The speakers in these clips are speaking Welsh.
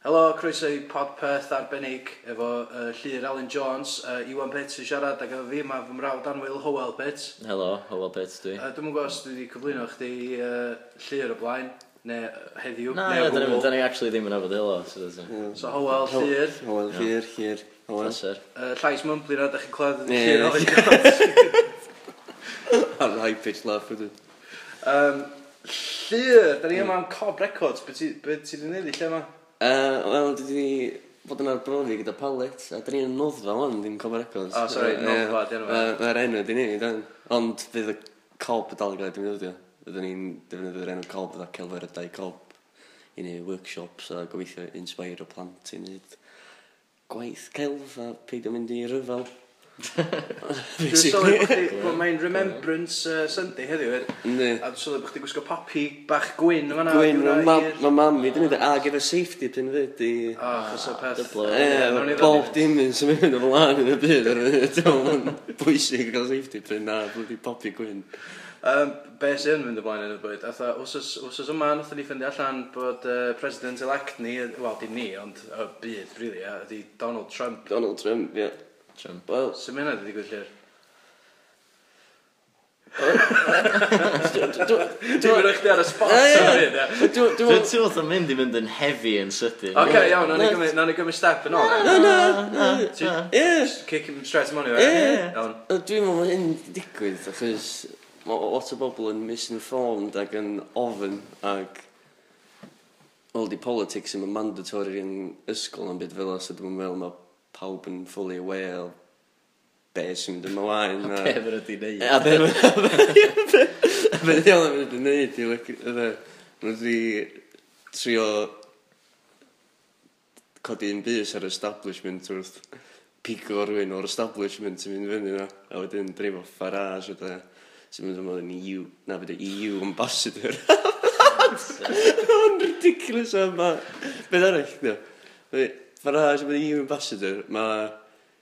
Helo, croeso i podpeth arbennig efo uh, Llyr Alan Jones, uh, Iwan Bits yn siarad ac efo fi mae fy mrawd Anwyl Howell Bits. Helo, Howell Bits dwi. Uh, Dwi'n gwybod os dwi wedi cyflwyno chdi uh, Llyr o blaen, neu heddiw, Na, neu o gwbl. da ni actually ddim yn abod helo. So, so. so Howell, Llyr. Howell, Llyr, Llyr, Howell. Pleser. Uh, llais mwmpli na, da chi'n clywed yn Llyr Alan Jones. Ar high pitch laugh ydyn. Um, Llyr, da ni yma am Cob Records, beth ti wedi wneud i lle yma? Uh, Wel, dwi wedi bod yn arbrofi gyda palet, a dyn ni'n noddfa o'n, ddim Cob Records. O, sori, noddfa, dyn nhw. Mae'r enw dyn ni, ond fydd y Cob dal i gael ei defnyddio. Fyddwn ni'n defnyddio'r enw Cob, fydda celfer y dau Cob i ni workshops a gobeithio inspire o plant i wneud gwaith celf a peidio mynd i ryfel. Basically. Wel, mae'n Remembrance uh, Sunday heddiw, er. Yndi. A dwi'n sylwi bod chdi gwisgo popi bach gwyn yma na. Gwyn, mae ma mam i, dyn ni ag efo safety pyn fyd i... O, chos o peth. E, bob dim yn symud yn ymlaen yn y byd, dwi'n bwysig gael safety pyn na, dwi'n popi gwyn. Um, be sy'n mynd y blaen yn y byd, atho, wsos yma nath ni ffyndio allan bod uh, president-elect ni, wel, dim ni, ond y byd, really, ydi Donald Trump. Donald Trump, ie. Yeah. Trump. Wel... Sut mynd hynna wedi digwydd llir? Dwi'n mynd eich ar y spot Dwi'n teimlo mynd i fynd yn heavy yn sydyn. Oce, iawn, na ni gymryd step yn ôl Na, na, na Kick him straight money Dwi'n meddwl hyn digwydd Achos mae lot o bobl yn misinformed Ac yn ofyn Ac Wel, di politics yn mandatory yn ysgol am byd fel os ydym yn meddwl mae pawb yn fully aware o be sy'n mynd ymlaen. A be fyr ydi neud. A be fyr ydi neud. Mae'n wedi trio codi un bus ar establishment wrth pigo rhywun o'r establishment sy'n mynd fyny na. A wedyn dreifo Farage o da. Sy'n mynd ymlaen yn EU. Na fyd EU ambassador. Mae'n ridiculous yma. Beth arall? Farage yn EU ambassador, mae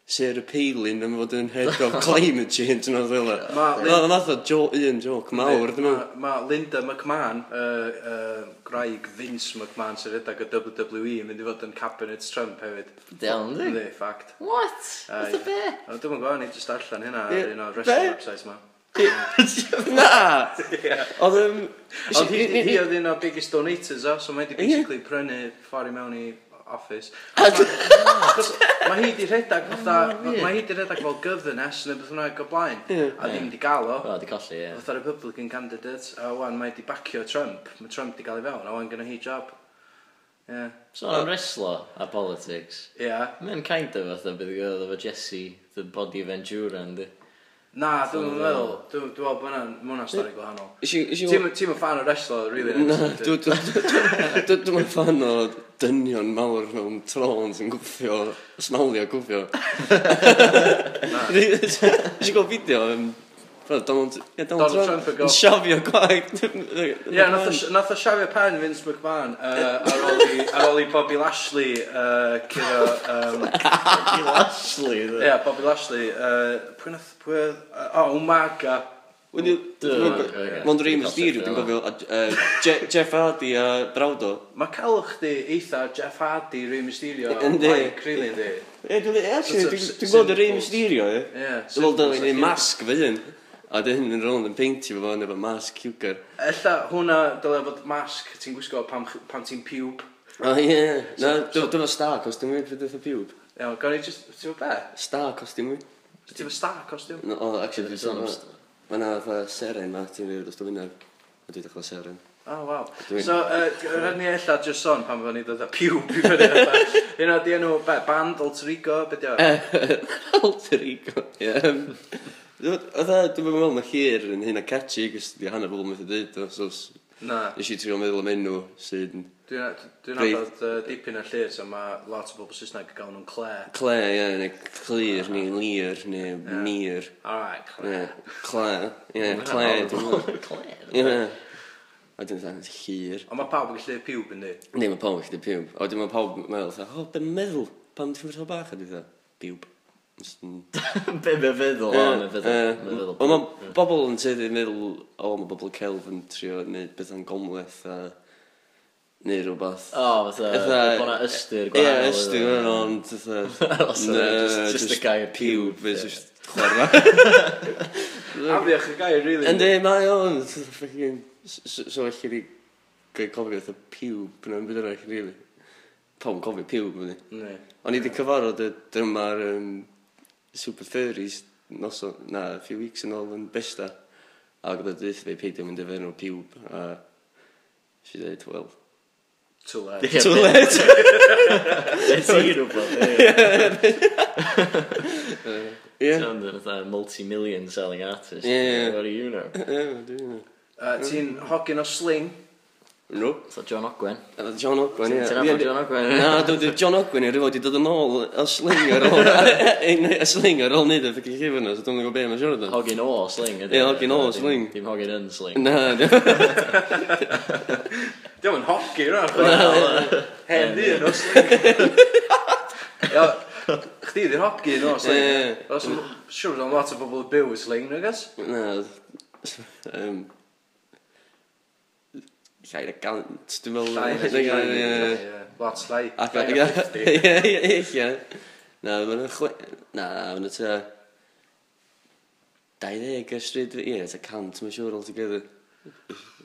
Sarah Palin yn fod yn head of climate change yn oedd fel e. Mae'n fath o jo, un joc mawr, dwi'n meddwl. Mae Linda McMahon, uh, uh, graig Vince McMahon sy'n redag o WWE, yn mynd i fod yn cabinet Trump hefyd. Diolch, di? Di, fact. What? Fath o be? Dwi'n meddwl, ni jyst allan hynna ar un o'r wrestling websites ma. Na! Oedd um, yn... Oedd hi oedd un o'r biggest donators o, so mae wedi basically prynu ffordd i mewn i office. Mae hi di rhedeg fatha, mae hi di rhedeg fel governess neu beth yna o blaen, a ddim di gael o. O, di colli, ie. Fatha Republican candidate, a wan mae di bacio Trump, mae Trump di gael ei fewn, a wan gyda hi job. Yeah. So am wrestler a politics. Yeah. Mae'n kind of fatha bydd i gael efo Jesse, the body Ventura, Endura, ynddi. Na, dwi'n meddwl, dwi'n meddwl bod hwnna'n stori gwahanol. Ti'n fan o wrestler, really? Na, dwi'n fan o dynion mawr mewn trons yn gwffio, snolio gwffio. Ysio gweld fideo, Donald, yeah, Donald, Donald Trump yn siafio gwaith. Ie, nath o siafio pen Vince McMahon uh, ar, ôl i, ar ôl i Bobby Lashley uh, curo... Um, Bobby Lashley? Ie, yeah, Bobby Lashley. Uh, pwy nath... Pwy, uh, oh, Umaga. Wedi... Mond Remus di rwy'n gofio. E, Jeff Hardy a Brawdo. Mae cael chdi eitha Jeff Hardy, Rey Mysterio, Mike, really, ynddi. Ie, dwi'n gweld y Rey Mysterio, e. Ie. Dwi'n gweld yn masg fy hyn. A dy hyn yn rôl yn peintio fo fan efo masg ciwgar. Ella hwnna dylai fod masg ti'n gwisgo pan, pan ti'n piwb. O ie, na, dyma star costume fi, fydd efo piwb. Iawn, gawn i just, ti'n fawr be? Star costume fi. Ti'n fawr star costume? No, actually, dwi'n sôn am star. Mae yna fatha seren ma, ti'n rhywbeth dros dy wyneb. A dwi'n dechrau seren. Oh, wow. Dwi'n- So, uh, rhaid ni ella jyst son pan fydden ni dod â piw piw fyny. fatha. Hynna di enw, be, band, alter ego, beth di o? Alter ego. Ie. yym. Dwi'n fatha, e, Dwi'n meddwl mae hir yn hyn a catchy, gos di hanner bobl methu dweud, so s- Na. Nes i trio meddwl am enw sydd yn... Dwi'n adod uh, dipyn ar llyr, so mae lot o bobl Saesneg yn gael nhw'n Clare. Cle, ie, yeah, neu Clir, neu Lir, neu yeah. Mir. Alright, Clare. cle, ie, Clare. Clare. Ie. A dwi'n dweud, hir. Ond mae pawb yn gallu piwb yn di? Ne, mae pawb yn gallu piwb. A dwi'n mae pawb yn meddwl, o, be'n meddwl, pam ti'n meddwl bach? A dwi'n dweud, piwb. Be mae'n feddwl o, mae'n feddwl. Ond mae bobl yn teddu meddwl, o, mae bobl celf yn trio neud beth yn gomleth a neu rhywbeth. O, fatha, bod na ystyr gwahanol. Ie, ystyr gwahanol, ond fatha... Just y gair piw. Just chwerna. Amriach y gair, really. Yndi, mae o'n ffocin... So allai ni gael cofio fatha piwb na'n byd arall, really. Pawb yn cofio piwb, Ne. O'n i wedi cyfarfod y dyma'r Super Furries noson, na, a few weeks yn ôl yn Besta. A gyda dweud fe peidio mynd efo'n o'r piwb. A she dweud, well... Too late. Too late. It's i'n wybod. Yeah. Sound like a multi-million selling artist. Yeah. What do you know? Yeah, I do know. Uh, ti'n hogyn o sling? No. So John Ogwen. Uh, John Ogwen, ie. Ti'n nabod John Ogwen? Na, dwi'n John Ogwen i'r rhywbeth i dod yn ôl y sling ar ôl... Y sling ar ôl neud y ffocin chi fyna, so dwi'n gwybod beth mae'n siarad yn. Hogin o sling. Ie, e? hogyn o sling. Dim hogin yn sling. Na, Diolch yn rhan. Hen di yn o sling. Chdi di'r hogi yn o sling. Siwr o'n lot o bobl yn byw y sling, nag oes? Na llai na gant, dwi'n meddwl. Llai na gant, ie. Lot llai. Ac llai na 50. Ie, ie, ie. Na, mae'n chwe... Na, mae'n y ta... 20 ysbryd, ie, ta cant, mae'n siŵr altogether.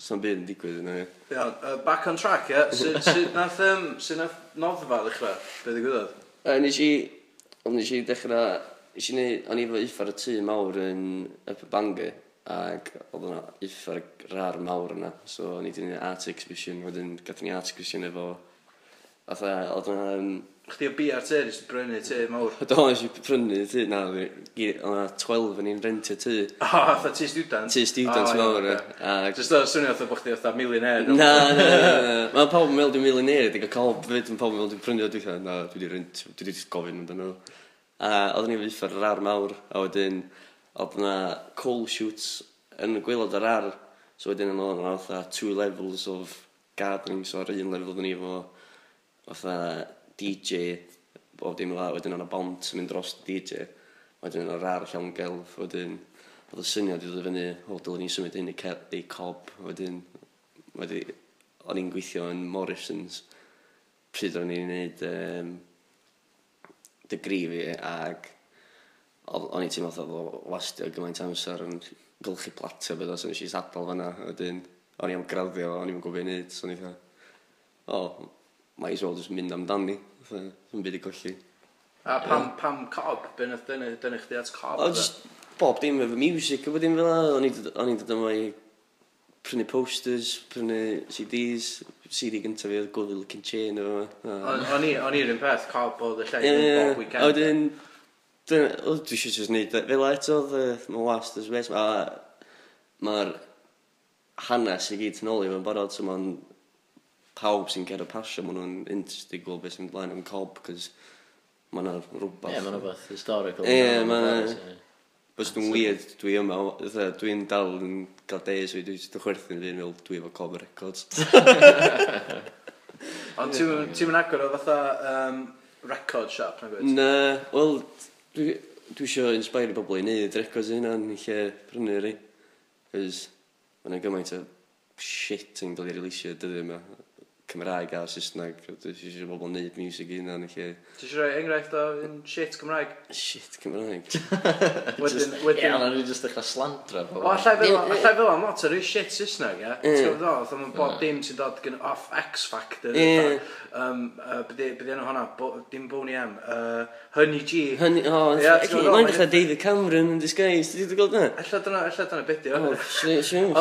Sa'n byd yn digwydd yna, ie. Ia, back on track, ie. Sut nath, um, sut nath noddfa ddechrau? Be ddigwyddodd? Uh, nes i... Ond nes i dechrau... Nes i neud... O'n i efo uffar y tŷ mawr yn y Bangor. Ac oedd yna iffa'r rar mawr yna. So, ni wedi gwneud art exhibition. Wedyn, gath ni art exhibition efo... Atha, oedd yna... Um, Chdi o BR te, nes i brynu te mawr? Do, nes i prynu te, na, oedd yna 12 yn i'n rentio te. O, ah, atha ti student? Ti student oh, mawr, e. Just o, swnio atha bod chdi atha millionaire. Na, na, na, na. Mae pawb yn meddwl dwi'n millionaire, dwi'n cael fyd, yn pawb yn meddwl dwi'n prynu o dwi'n na, dwi wedi rent, dwi wedi gofyn amdano. A oedd ni'n fyffa'r rar mawr, a wedyn, oedd yna coal shoots yn y gwaelod ar ar, so wedyn yn o'n fatha two levels of gardening, so ar un level dyn ni efo fatha DJ, bob dim dda, wedyn yna bont yn mynd dros DJ, wedyn yna rar llawn gelf, wedyn oedd y syniad i ddod fyny, o, dylen ni symud hyn i, i cob, wedyn, wedyn o'n i'n gweithio yn Morrison's, pryd o'n i'n gwneud um, degree fi ag o'n i teimlo oedd o wastio gymaint amser yn gylchu platio bydd os o'n i adal fanna. Wedyn, o'n i am graddio, o'n i'n gwybod ei wneud, so o'n i'n o, mae as well just mynd amdani, yn byd i golli. A pam, yeah. pam cob? Byn oedd dynnu, dynnu chdi at cob? O, just bob dim efo music, efo dim fel yna. O'n i'n dod yma i prynu posters, prynu CDs, CD gyntaf fi oedd Gwylio Looking Chain efo. O'n i'r un peth cob oedd y lle bob weekend. Oedden, Dwi'n... Wel, dwi eisiau jyst neud fel eto, mae'n wast as best. Mae'r hanes i gyd yn ôl i fo'n barod, so mae'n pawb sy'n ger y pasio, maen nhw'n interested gweld beth sy'n blaen yn cob, cos maen nhw'n rhywbeth. Ie, maen rhywbeth historical. Ie, yeah, maen Bys dwi'n weird, dwi yma, dwi'n dal yn cael days fi, dwi'n chwerthu'n fi'n fel dwi efo cob records. Ond ti'n mynd agor o fatha um, record shop, na gwyd? Na, wel, Dwi, dwi eisiau inspire bobl i wneud records hynna'n lle prynu rei. Cos mae'n gymaint o shit yn cael ei releasio dyddi yma. Cymraeg a Saesneg. Dwi eisiau bobl wneud music i hynna yn lle. Ti eisiau rhoi enghraifft o un shit Cymraeg? Shit Cymraeg. wedyn, wedyn... Ie, ond nhw'n just dechrau slandra. O, allai fel am lot o shit Saesneg, ie? Ti'n gwybod o, oedd mae bod dim sy'n dod gen off X Factor. Ie. Bydde enw hwnna, dim Boney M. Honey G. Honey, o, mae'n dechrau David Cameron yn disguise. Ti'n gweld yna? Alla dyna, alla dyna beth di o.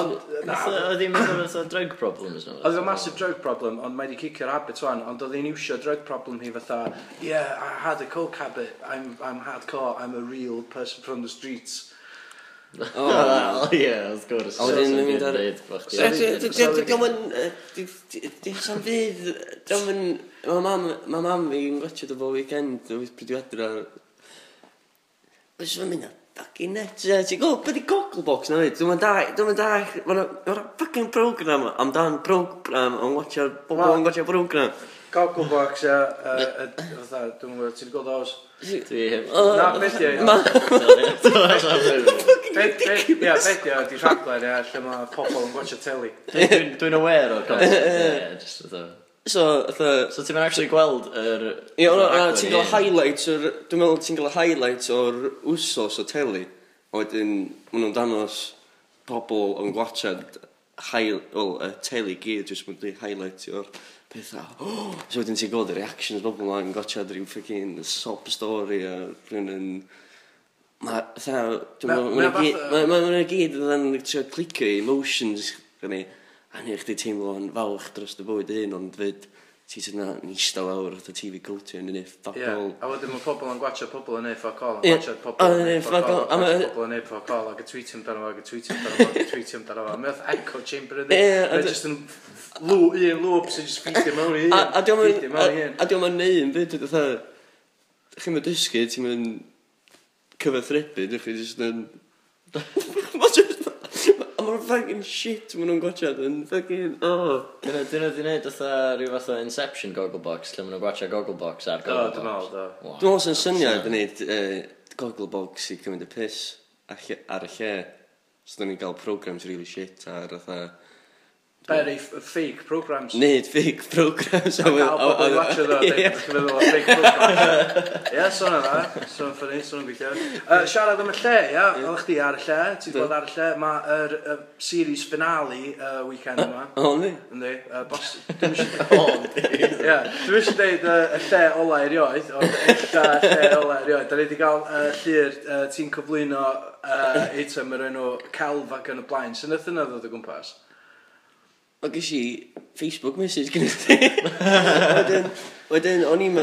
Ond, na. Oedd hi'n meddwl oedd drug problems? Oedd hi'n massive drug problem ond mae wedi cicio'r habit wan, ond oedd hi'n iwsio drug problem hi fatha, yeah, I had a coke habit, I'm, I'm hardcore, I'm a real person from the streets. O, ie, wrth gwrs. A wedyn yn mynd ar... Dwi'n fydd, dwi'n fydd... Mae mam fi'n gwachio dy bo weekend, dwi'n prydw adra. Dwi'n mynd fucking net. Ti'n gwybod, beth i Gogglebox na fyd? Dwi'n da, dwi'n da, mae'n fucking program amdan program yn watcha, bobl yn watcha program. Gogglebox a, fatha, dwi'n gwybod, ti'n gwybod os? Dwi hef. Na, beth oh. i o. Ia, beth beth, i o, di rhaglen, ia, lle mae pobl yn watcha teli. Dwi'n aware o Gogglebox, ia, just fatha. So, the... So, ti'n mynd actually gweld yr... Ie, ond ti'n gael highlights o'r... Dwi'n meddwl ti'n gael highlights o'r wsos o teli. A wedyn, maen nhw'n danos pobl yn gwachad high, well, y teli gyd, jyst mwyn highlight o'r pethau. Oh! So wedyn ti'n gweld y reactions bobl yma yn gwachad rhyw ffigin sob story a rhywun yn... Mae, dwi'n meddwl, mae'n gyd yn trio clicio emotions, gynnu a neu chdi teimlo'n falch dros dy bywyd un, ond fyd, ti sydd na eistedd lawr at y TV culture yn unig fuck yeah. A wedyn mae pobl yn gwachio pobl yn unig fuck all, yn gwachio pobl yn unig fuck all, yn gwachio pobl yn unig fuck all, ac y tweetio amdano fo, ac y tweetio amdano fo, ac y tweetio amdano fo. Mae oedd echo chamber ydi, mae jyst yn un lwp sy'n jyst ffeithio mewn i un, ffeithio mewn i un. A diolch yn neud yn fyd, dweud, chi'n mynd dysgu, ti'n mynd cyfathrebu, ydych chi'n jyst yn... Mae'n A mae'n fucking shit maen nhw'n gwachod yn fucking... Oh. Dyn nhw wedi gwneud fatha rhyw fath o Inception Gogglebox, lle maen nhw'n gwachod Gogglebox ar Gogglebox. Do, dwi'n meddwl, do. Dwi'n meddwl sy'n syniad yn neud Gogglebox i cymryd y piss ar y lle. So, dyn ni'n cael programs really shit ar fatha... Very fake programs. Neud fake programs. A gael bobl i watcha ddo, dwi'n meddwl o fake programs. Ie, son yna, son ffynnu, son yn gweithio. Siarad am y lle, ia, oedd chdi ar y lle, Ti'n wedi bod ar y lle, mae yr series finale uh, weekend yma. O, ni? Yndi, Bos... O, ni? Ie, dwi'n eisiau dweud y lle ola erioed, ond ella lle ola erioed. Da ni wedi cael llir, ti'n cyflwyno eitem yr enw Celf ac yn y blaen. Sy'n ythyn ddod o gwmpas? o gys i Facebook message gyda ti. Wedyn, wedyn, o'n i'n...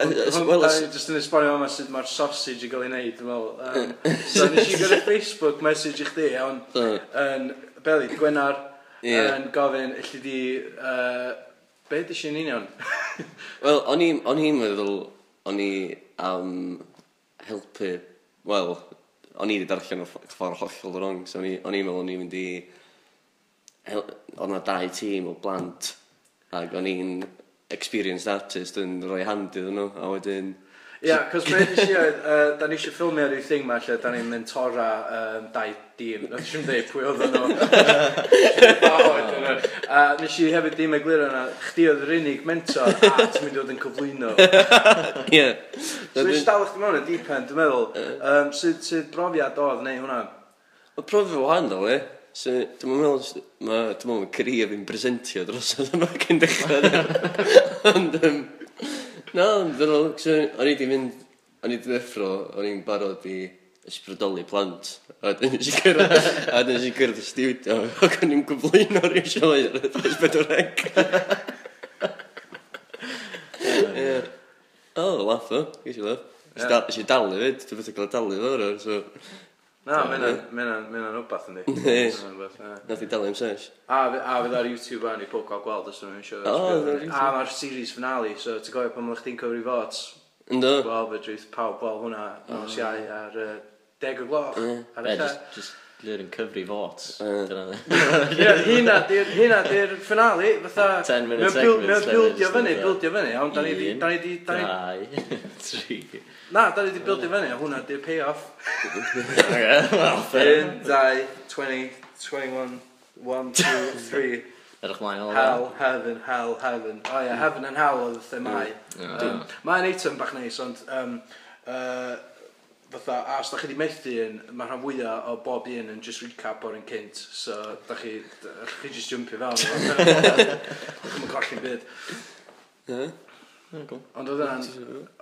Wel, just yn esbonio yma sut mae'r sausage i gael ei wneud, dwi'n meddwl. Um, so, nes i gyda Facebook message i chdi, ond yn Beli, Gwenar, yeah. yn gofyn, illi di... Uh, be dy sy'n union? Wel, o'n i'n meddwl, o'n i am helpu, wel, o'n i wedi darllen o ffordd hollol wrong, so o'n i'n meddwl o'n i'n mynd i... Meddwl, oedd na dau tîm o blant ac o'n i'n experienced artist yn rhoi hand iddyn nhw a wedyn Ia, yeah, cos beth nes i oedd, uh, da ni eisiau ffilmio rhyw thing ma lle, da ni'n mentora um, dau dîm, na ddim dweud pwy oedd nhw. A nes i hefyd ddim egluro yna, chdi oedd yr unig mentor a ti'n mynd i fod yn cyflwyno. Ie. So nes i dal chdi mewn y deep end, dwi'n meddwl, um, sydd brofiad oedd neu hwnna? Oedd profiad wahanol, e? So, dwi'n meddwl, ma, dwi'n meddwl, mae career fi'n presentio dros oedd yma cyn dechrau. Ond, um, na, dwi'n meddwl, so, o'n i di mynd, o'n i di ddeffro, o'n i'n barod i ysbrydoli plant. A dyn eisiau cyrraedd, a dyn eisiau cyrraedd y studio, ac o'n i'n gwblin o'r eisiau oer, a dyn eisiau reg. O, laugh o, geisio laugh. Eisiau dalu fyd, dwi'n beth o gael dalu fo, so... Na, mae'n hynna'n ma hynna'n- ma wbath yndi. Yes. Ma' hynna'n wbath, ie. Nath i dalu am sesh. A a fydd ar YouTube fan i pob gael gweld os ydyn nhw'n siŵr. O, ar YouTube. A mae'r series finale, so ti'n gofio pan mae'n chdi'n cyfri votes, Ynddo? wel, fe drwyth pawb wel hwnna, mewn siau ar yy, deg o gloch, ar y Ie, lle. just- just lir yn cyfri votes. Ie. Dyna ni. Ie, Hynna di'r- hynna di'r finale, fatha... 10 minute segments, Mae'n bildio buildio fyny, yeah. buildio fyny, ond da ni di, da ni di, da ni Dau. Tri. Na, da ni wedi bildio fyny, a hwnna di'r pay-off. Ok, fair. 1, 2, 20, 21, 1, 2, 3. Edrych mlaen o'r Hell, heaven, hell, heaven. O oh, yeah, heaven and hell oedd themau. Um, Mae'n eitem bach neis, ond... Um, uh, fatha, a os da chi wedi methu yn, mae rhan fwyaf o bob un yn just recap o'r un cynt, so da chi, da chi just jumpio fewn. Dwi'n colli'n byd. Ond oedd yna'n...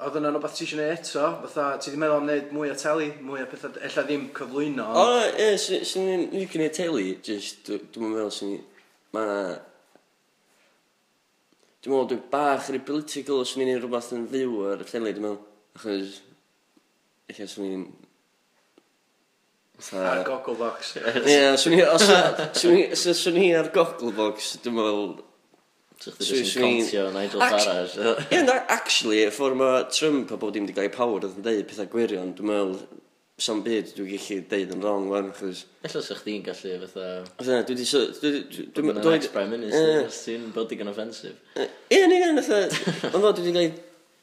Oedd yna'n rhywbeth ti eisiau gwneud eto, fatha, ti wedi meddwl am wneud mwy o teli, mwy o pethau, ella ddim cyflwyno. O, ie, sy'n ni'n licio gwneud teli, jyst, dwi'n meddwl sy'n ni... Mae na... Dwi'n meddwl dwi'n bach rhy political os ni'n ei rhywbeth yn fyw ar y teli, dwi'n meddwl. Achos... Eich sy'n ni'n... Ar Gogglebox. Ie, swn i... Os swn i ar Gogglebox, dwi'n meddwl... So chdi jyst yn contio Nigel Farage. Ie, na, actually, y ffordd mae Trump a bod dim wedi cael ei power oedd yn dweud pethau gwirion, dwi'n meddwl, sam byd dwi'n gallu deud yn wrong fan, chos... Ella sa chdi'n gallu fatha... Fatha, dwi wedi... Dwi'n mynd yn ex-prime minister, os ti'n bod digon offensif. Ie, ni gan, fatha... Ond dwi wedi gael...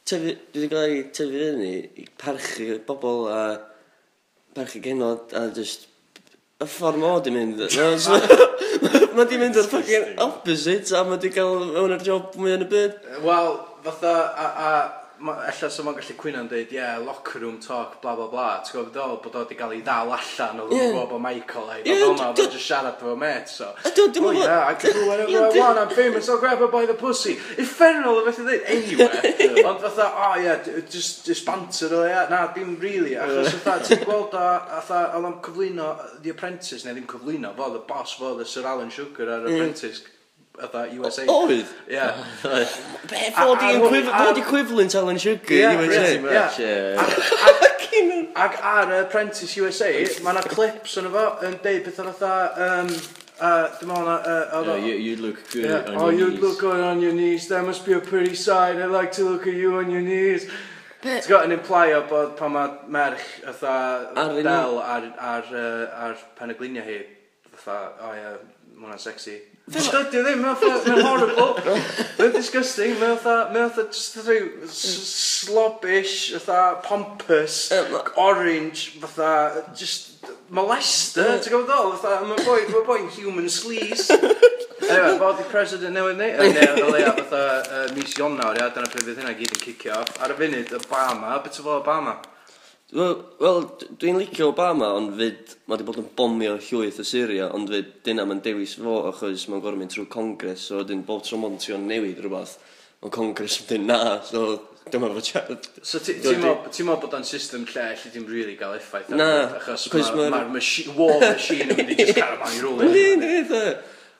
Dwi wedi cael ei tyfu fyny i parchu bobl a... Parchu genod a just y ffordd mo di mynd. Mae di mynd o'r fucking opposite a mae di cael mewn ar job mwy yn y byd. Wel, fatha, a, a Ella so ma'n gallu cwyno'n dweud, ie, yeah, locker room talk, bla bla bla. Ti'n gwybod ddol bod o wedi cael ei ddal allan oedd yn gwybod bod Michael ei bod o'n meddwl just siarad efo met, so. Oh yeah, I can do whatever I want, I'm famous, I'll grab her by the pussy. Effernol o beth i ddweud, anyway. Ond fatha, oh yeah, just, just banter o yeah. Na, dim really, achos fatha, ti'n gweld o, fatha, oedd o'n cyflwyno The Apprentice, neu ddim cyflwyno, fo, the boss, fo, the Sir Alan Sugar ar Apprentice fatha USA. Oedd? Ie. Be, fod i equivalent Alan Sugar yeah, USA? Pretty much, ie. Ac ar y Apprentice USA, mae yna clips yn efo yn deud beth o'n fatha... Um, Uh, dim ond, uh, uh, yeah, you, you'd look good yeah. on oh, your knees. Oh, you'd look good on your knees. That must be a pretty sight. I like to look at you on your knees. It's got an imply o bod pan mae merch fatha del ar, ar, ar, ar pen y glinia hi, fatha, o oh, ie, yeah, hwnna'n sexy. Dydy ddim, mae'n fatha, mae'n horrible. Mae'n disgusting, mae'n fatha, mae'n fatha, just rhyw slobbish, fatha, pompous, orange, fatha, just molester, ti'n gwybod ddol? Fatha, mae'n boi, mae'n boi human sleaze. Anyway, fod i president newydd ni, yn neu o leia fatha mis Ionawr, ia, dyna pryd fydd hynna gyd yn cicio off. Ar y funud, Obama, beth o fo Obama? Wel, wel dwi'n licio Obama, ond fyd, mae wedi bod yn bomio llwyth o Syria, ond fyd, dyna mae'n dewis fo, achos mae'n gorau mynd trwy Congres, so dyn bob tro mond ti'n newid rhywbeth, ond Congres yn dyn na, so dyma fo chat. So ti'n meddwl bod o'n system lle lle ddim really gael effaith? Na, achos mae'r ma, ma war machine yn mynd i just caravan i rôl. Ni, ni, dde.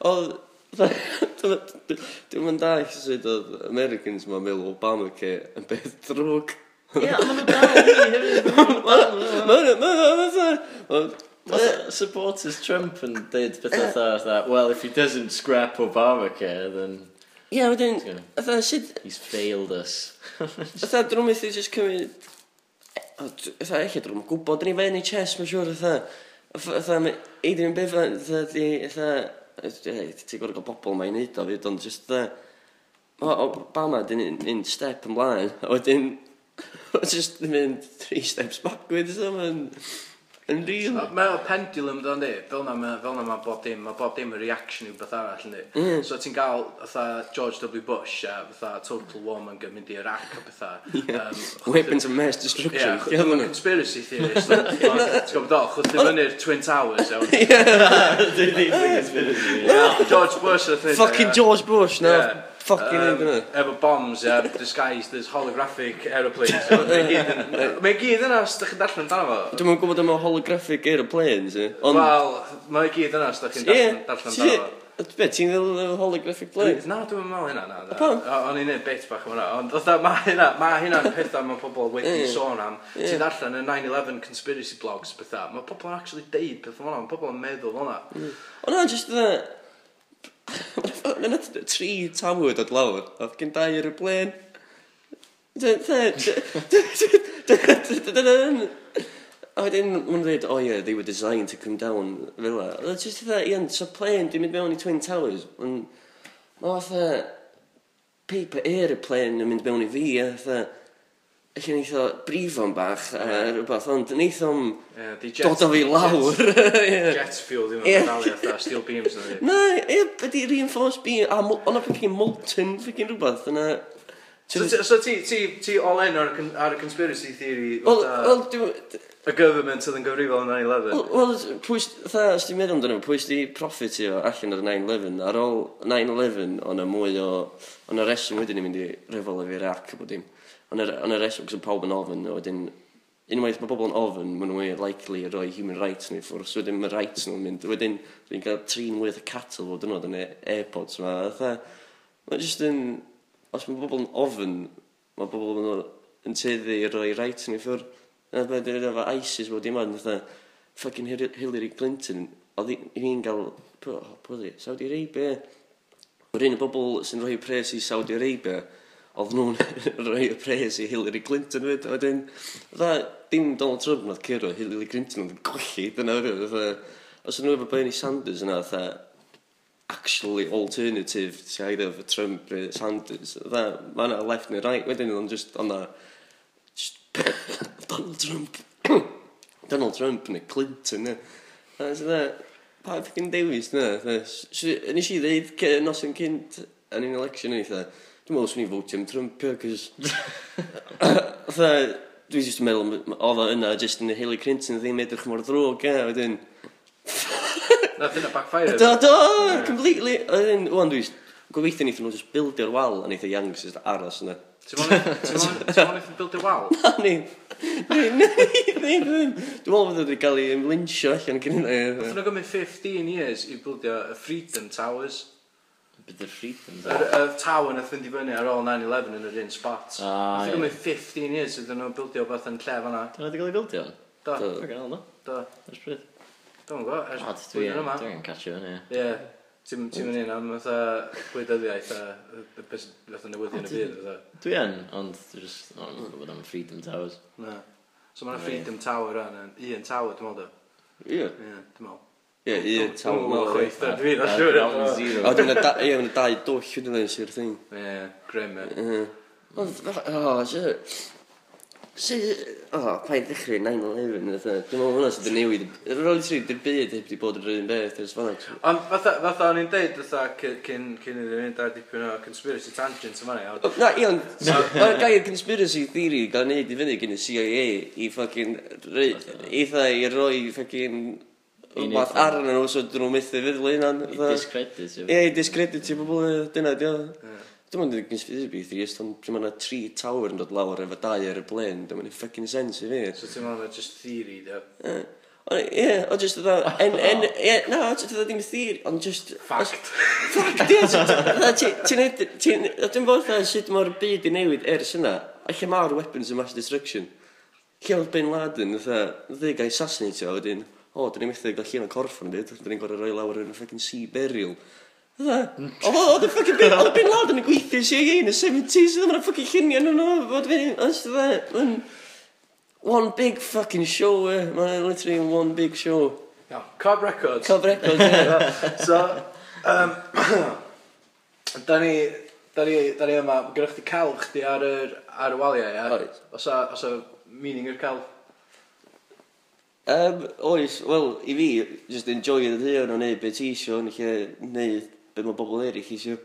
Oedd, Dwi'n mynd da i sut oedd Americans ma'n meddwl Obamacare yn beth drwg. Ie, ond maen nhw dal i hefyd. Maen nhw, maen nhw, supporters Trump yn dweud pethau fatha, well, if he doesn't scrap Obamacare, then... Ie, yeah, wedyn, fatha, sut... He's failed us. Fatha, dyn nhw'n methu just cymryd... Fatha, eich dyn gwybod, dyn ni fe NHS, mae'n siŵr, fatha... Fatha, Adrian Bivant, fatha, di, fatha... Ti'n gwrdd gael bobl mae'n neud o, fyd, ond jyst, fatha... Obama, dyn un step ymlaen, a wedyn... Mae'n just yn mynd three steps backwards, so mae'n... Yn real. o pendulum ddo'n di, fel na mae fel na ma bob dim, mae bob dim yn reaction i beth arall yn di. Mm. So ti'n gael, fatha, George W Bush a fatha Total Warming yn mynd i'r ac a bethau. Yeah. Um, Weapons of mass destruction. Yeah, ddim yn conspiracy theorist. Ti'n gwybod o, chwthu fyny'r Twin Towers. Dwi'n ddim yn conspiracy. George Bush. Fucking George Bush, no. Yeah. Fucking um, hynny. Efo bombs, ia, disguised as holographic aeroplanes. Mae gyd yna, os ydych chi'n darllen amdano fo. Dwi'n mwyn gwybod am holographic aeroplanes, ie. Ond... Wel, mae gyd yna, os ydych chi'n darllen amdano fo. Be, ti'n ddweud y holographic plate? Na, dwi'n meddwl hynna, na. na. Pam? O'n i'n neud bit bach hwnna, ond mae hynna, mae hynna'n pethau mae pobl wedi sôn am. Ti'n darllen y 9-11 conspiracy blogs, pethau. Mae pobl yn actually deud pethau hwnna, mae pobl yn meddwl hwnna. Mm. O na, just the... Mae'n nath tri tawyd dod lawr. Oedd gen dau ar y blen. A wedyn, mae'n dweud, oh yeah, they were designed to come down fel la. Oedd just eitha, ian, so plane, di mynd mewn i Twin Towers. Mae'n fatha, paper aeroplane yn mynd mewn i fi, a fatha, Ac yn eitho brifo'n bach a yeah. rhywbeth, ond yn eitho yeah, dod o fi lawr. Jet, jet fuel ddim yn yeah. dalu atho, steel beams na fi. Na, ie, byddi reinforced beam, a ond o ffocin molten, ffocin rhywbeth, yna So, ti- so ti, ti, ti all-in ar, y con- ar y conspiracy theory Wel, fatha, wel, dwi'n... y government oedd yn gyfrifol yn 9-11? Wel, wel, pwy, s- fatha, os ti'n meddwl amdano, pwy s'di profitio allan o'r 9-11? Ar ôl 9-11, o'n y mwy o... O'n y reswm wedyn i mynd i ryfel efo'r Iraq a bod dim. O'n y reswm, cos o pawb yn ofyn, a wedyn... Unwaith mae pobl yn ofyn, maen nhw'n mwy likely i roi human rights neu ffwrs, wedyn mae rights nhw'n mynd, wedyn dwi'n cael trin worth y cattle fod yn oedd yn airpods yma, fatha, mae'n just yn, os mae bobl yn ofyn, mae bobl yn, yn teddu i roi reit yn ei ffwr. Yna beth dwi'n efo ISIS bod dim ond, ffucking Hillary Clinton, oedd hi'n gael, oh, pwyddi, Saudi Arabia. Yr un o bobl sy'n rhoi pres i Saudi Arabia, oedd nhw'n rhoi y pres i Hillary Clinton fyd. A wedyn, dim Donald Trump nath cyrro Hillary Clinton oedd yn golli, dyna fyd. Os ydyn nhw efo Bernie Sanders yna, dda, actually alternative to either for Trump or Sanders. That man at left and right wedyn ond just on that just Donald Trump Donald Trump neu Clinton ne. That's that pa ffyn dewis na. Nes i ddeud nos yn cynt yn un election ni eitha. Dwi'n meddwl swn i fwtio am Trump cos dwi just yn meddwl oedd o yna just yn Hillary Clinton ddim edrych mor ddrwg a wedyn Nath yna backfire. Do, do, completely. Oedden, wan dwi'n gobeithio ni nhw just bildio'r wal a wnaethon Young just aros yna. Ti'n mwyn eithaf bildio'r wal? Na, ni. Ni, ni, ni, ni. Dwi'n mwyn fod wedi cael ei ymlynsio allan cyn hynna. Nath nhw gymryd 15 years i bildio y Freedom Towers. Bydd y Freedom Towers? Y tower nath fynd i fyny ar ôl 9-11 yn yr un spot. Ah, nath gymryd 15 years iddyn nhw bildio beth yn lle fanna. Dyna wedi cael ei bildio? Do. Do. Do. Do. Do. Do. Do. Do. Dwi'n gwybod, ers Odd, dwi blwyddyn yma. dwi'n catch fyny. Ie. Ti'n mynd un am fatha gwleidyddiaeth a y beth fatha newyddion y byd. fatha. Dwi yn, ond dwi'n just, o, dwi'n gwybod am Freedom Towers. Na. So mae'na Ie. Freedom Tower yn, un tower dwi'n meddwl. do? Ie. Ie, dwi'n meddwl. Ie, un tawn Dwi'n meddwl chwaith, da, dwi'n meddwl siwr. am hwnna. O, dwi'n meddwl dau dwll wedi'n leis sy'r thing. Ie, grim, ie. Ie. Ond, o, sy'n... Sy... O, oh, i ddechrau 9-11. Dwi'n meddwl hwnna sydd yn newid. Yr roli tri, di'r byd heb di bod yr un beth ers fan. Ond fatha, fatha o'n i'n deud fatha cyn cyn iddyn mynd ar dipyn o conspiracy tangent yma ni. Na, i ond, mae'r gair conspiracy theory gael neud i fyny gyn y CIA i ffocin, eitha i roi ffocin Rhywbeth arnyn nhw, so dyn nhw'n methu feddwl hynna'n... I discredit. Ie, i discredit i bobl, dyna di o. Dim ond yn conspiracy ond pryd mae yna tri tower yn dod lawr efo dau ar y blen, dim ond yn ffocin sens i fi. So ti'n meddwl na just theory, da? Ie, o just dda, en, en, ie, na, o just dda dim theory, ond just... Fact. Fact, ie, ti'n neud, ti'n, dwi'n fawr dda sut mae'r byd i newid ers yna, a lle mae'r weapons of mass destruction. Lle oedd Bin Laden, dda, dda gael assassinatio, wedyn, o, dyn ni'n methu gael llun o corff yn byd, dyn ni'n gorau rhoi lawr yn y ffocin sea burial. Oedd oedd y ffocin bin, oedd y bin lad yn gweithio CIA yn y 70s, oedd yma'n ffocin llunio nhw'n o, fod fi'n, oedd yn one big fucking show, e. Mae'n e literally one big show. Iawn, Cob Records. Cob Records, ie. So, um, da ni, da ni, da ni yma, gyda chdi cael chdi ar yr, ar y waliau, ie? Oes. Os a, os a meaning yr cael? Um, oes, wel, i fi, just enjoy the day o'n o'n neud beth ti isio, yn lle neud be mae bobl eraill eisiau.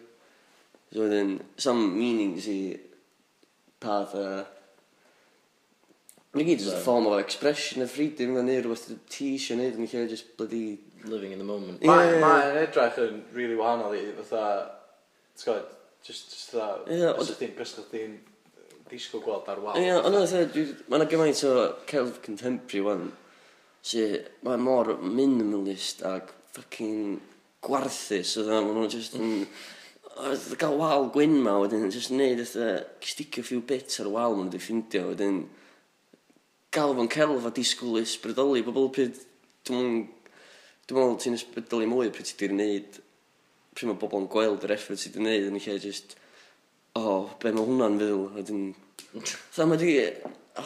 So then, some meaning i pa dda... Mae'n gyd just a form of expression of freedom yn neud rhywbeth ti eisiau neud yn lle just bloody... Living in the moment. Yeah. Mae'n edrych yn really wahanol i fatha, ti'n gwybod, just, just fatha, yeah, bys chdi'n, bys chdi'n disgwyl gweld ar wal. Ie, ond oedd e, mae'n gymaint o celf contemporary wan, sy'n, mae'n mor minimalist ac fucking gwarthus, oedd yna, maen nhw'n just yn... Oedd gael wal gwyn ma, wedyn, just neud eitha, sticio few bits ar y wal ma'n nhw'n ffindio, wedyn, gael fo'n celf a disgwyl ysbrydoli, bobl pryd, dwi'n dwi'n meddwl ti'n ysbrydoli mwy pryd ti wedi'i wneud, pryd mae bobl yn gweld yr effort ti wedi'i wneud, yn lle just, o, oh, be mae hwnna'n fyw, wedyn, Tha, mae di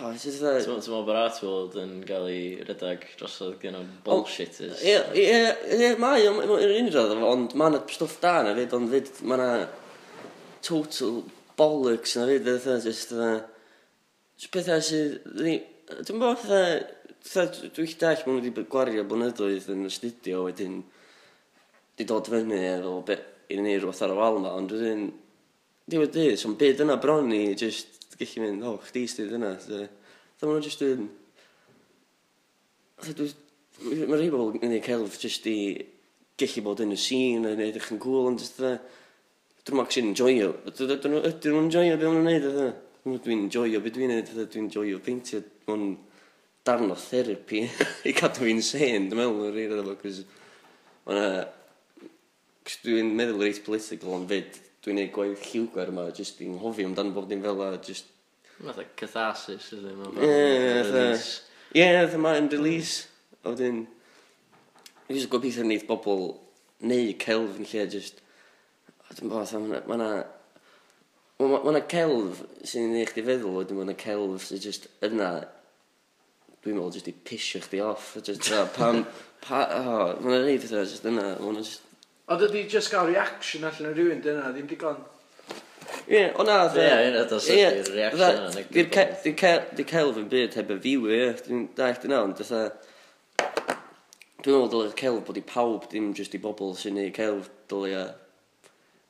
Oh, it's just that... Ti'n meddwl bod Artworld yn cael ei redag drosodd gen o'n bullshitters? Ie, ie, ie, mae o'n unrhyw ond mae yna stwff da na fyd, ond fyd, mae yna total bollocks na fyd, fatha, just, fatha, pethau sydd, dwi'n bod fatha, dwi'n dall bod nhw wedi gwario blynyddoedd yn y studio wedyn, di dod fyny efo, i ni rhywbeth ar y wal ma, ond dwi'n, dwi'n dwi'n dwi'n dwi'n dwi'n dwi'n dwi'n dwi'n dwi'n gallu mynd, o, oh, chdi sydd yna. Dda maen nhw just yn... Mae rhai bobl yn ei celf jyst i gallu bod yn y scene yn edrych yn cool ond jyst dda... Dwi'n ma'n sy'n enjoyo. Ydyn nhw'n enjoyo beth maen nhw'n neud dda. Dwi'n enjoyo beth dwi'n neud. Dwi'n enjoyo peintio. Mae'n darn o therapy i cadw fi'n sen. Dwi'n meddwl yn rhaid efo. Cos mae'n... Dwi'n meddwl reit political ond fyd dwi'n neud gwaith lliwgar yma, jyst i'n hoffi amdano bob dim fel a jyst... Mae'n o catharsis, ydy, mae'n release. Ie, nath mae'n release. A wedyn, Dwi'n just gobeithio wneud bobl neu celf yn lle jyst... Dwi'n bod, mae yna... Mae yna celf sy'n ei chdi feddwl, wedyn mae yna celf sy'n just yna dwi'n meddwl jyst i pisio chdi off. Just, uh, pam, pa, oh, mae'n rhaid eitha, just yna, mae'n just Ond ydy just gael reaction allan o rhywun dyna, ddim digon. Ie, o na, dde. Ie, yna, dos ydy'r reaction yna. Dwi'n celf yn byd heb y viewer, dwi'n dall dyna, ond dwi'n Dwi'n meddwl dylai'r celf bod i pawb, dim jyst i bobl sy'n ei celf, dylia...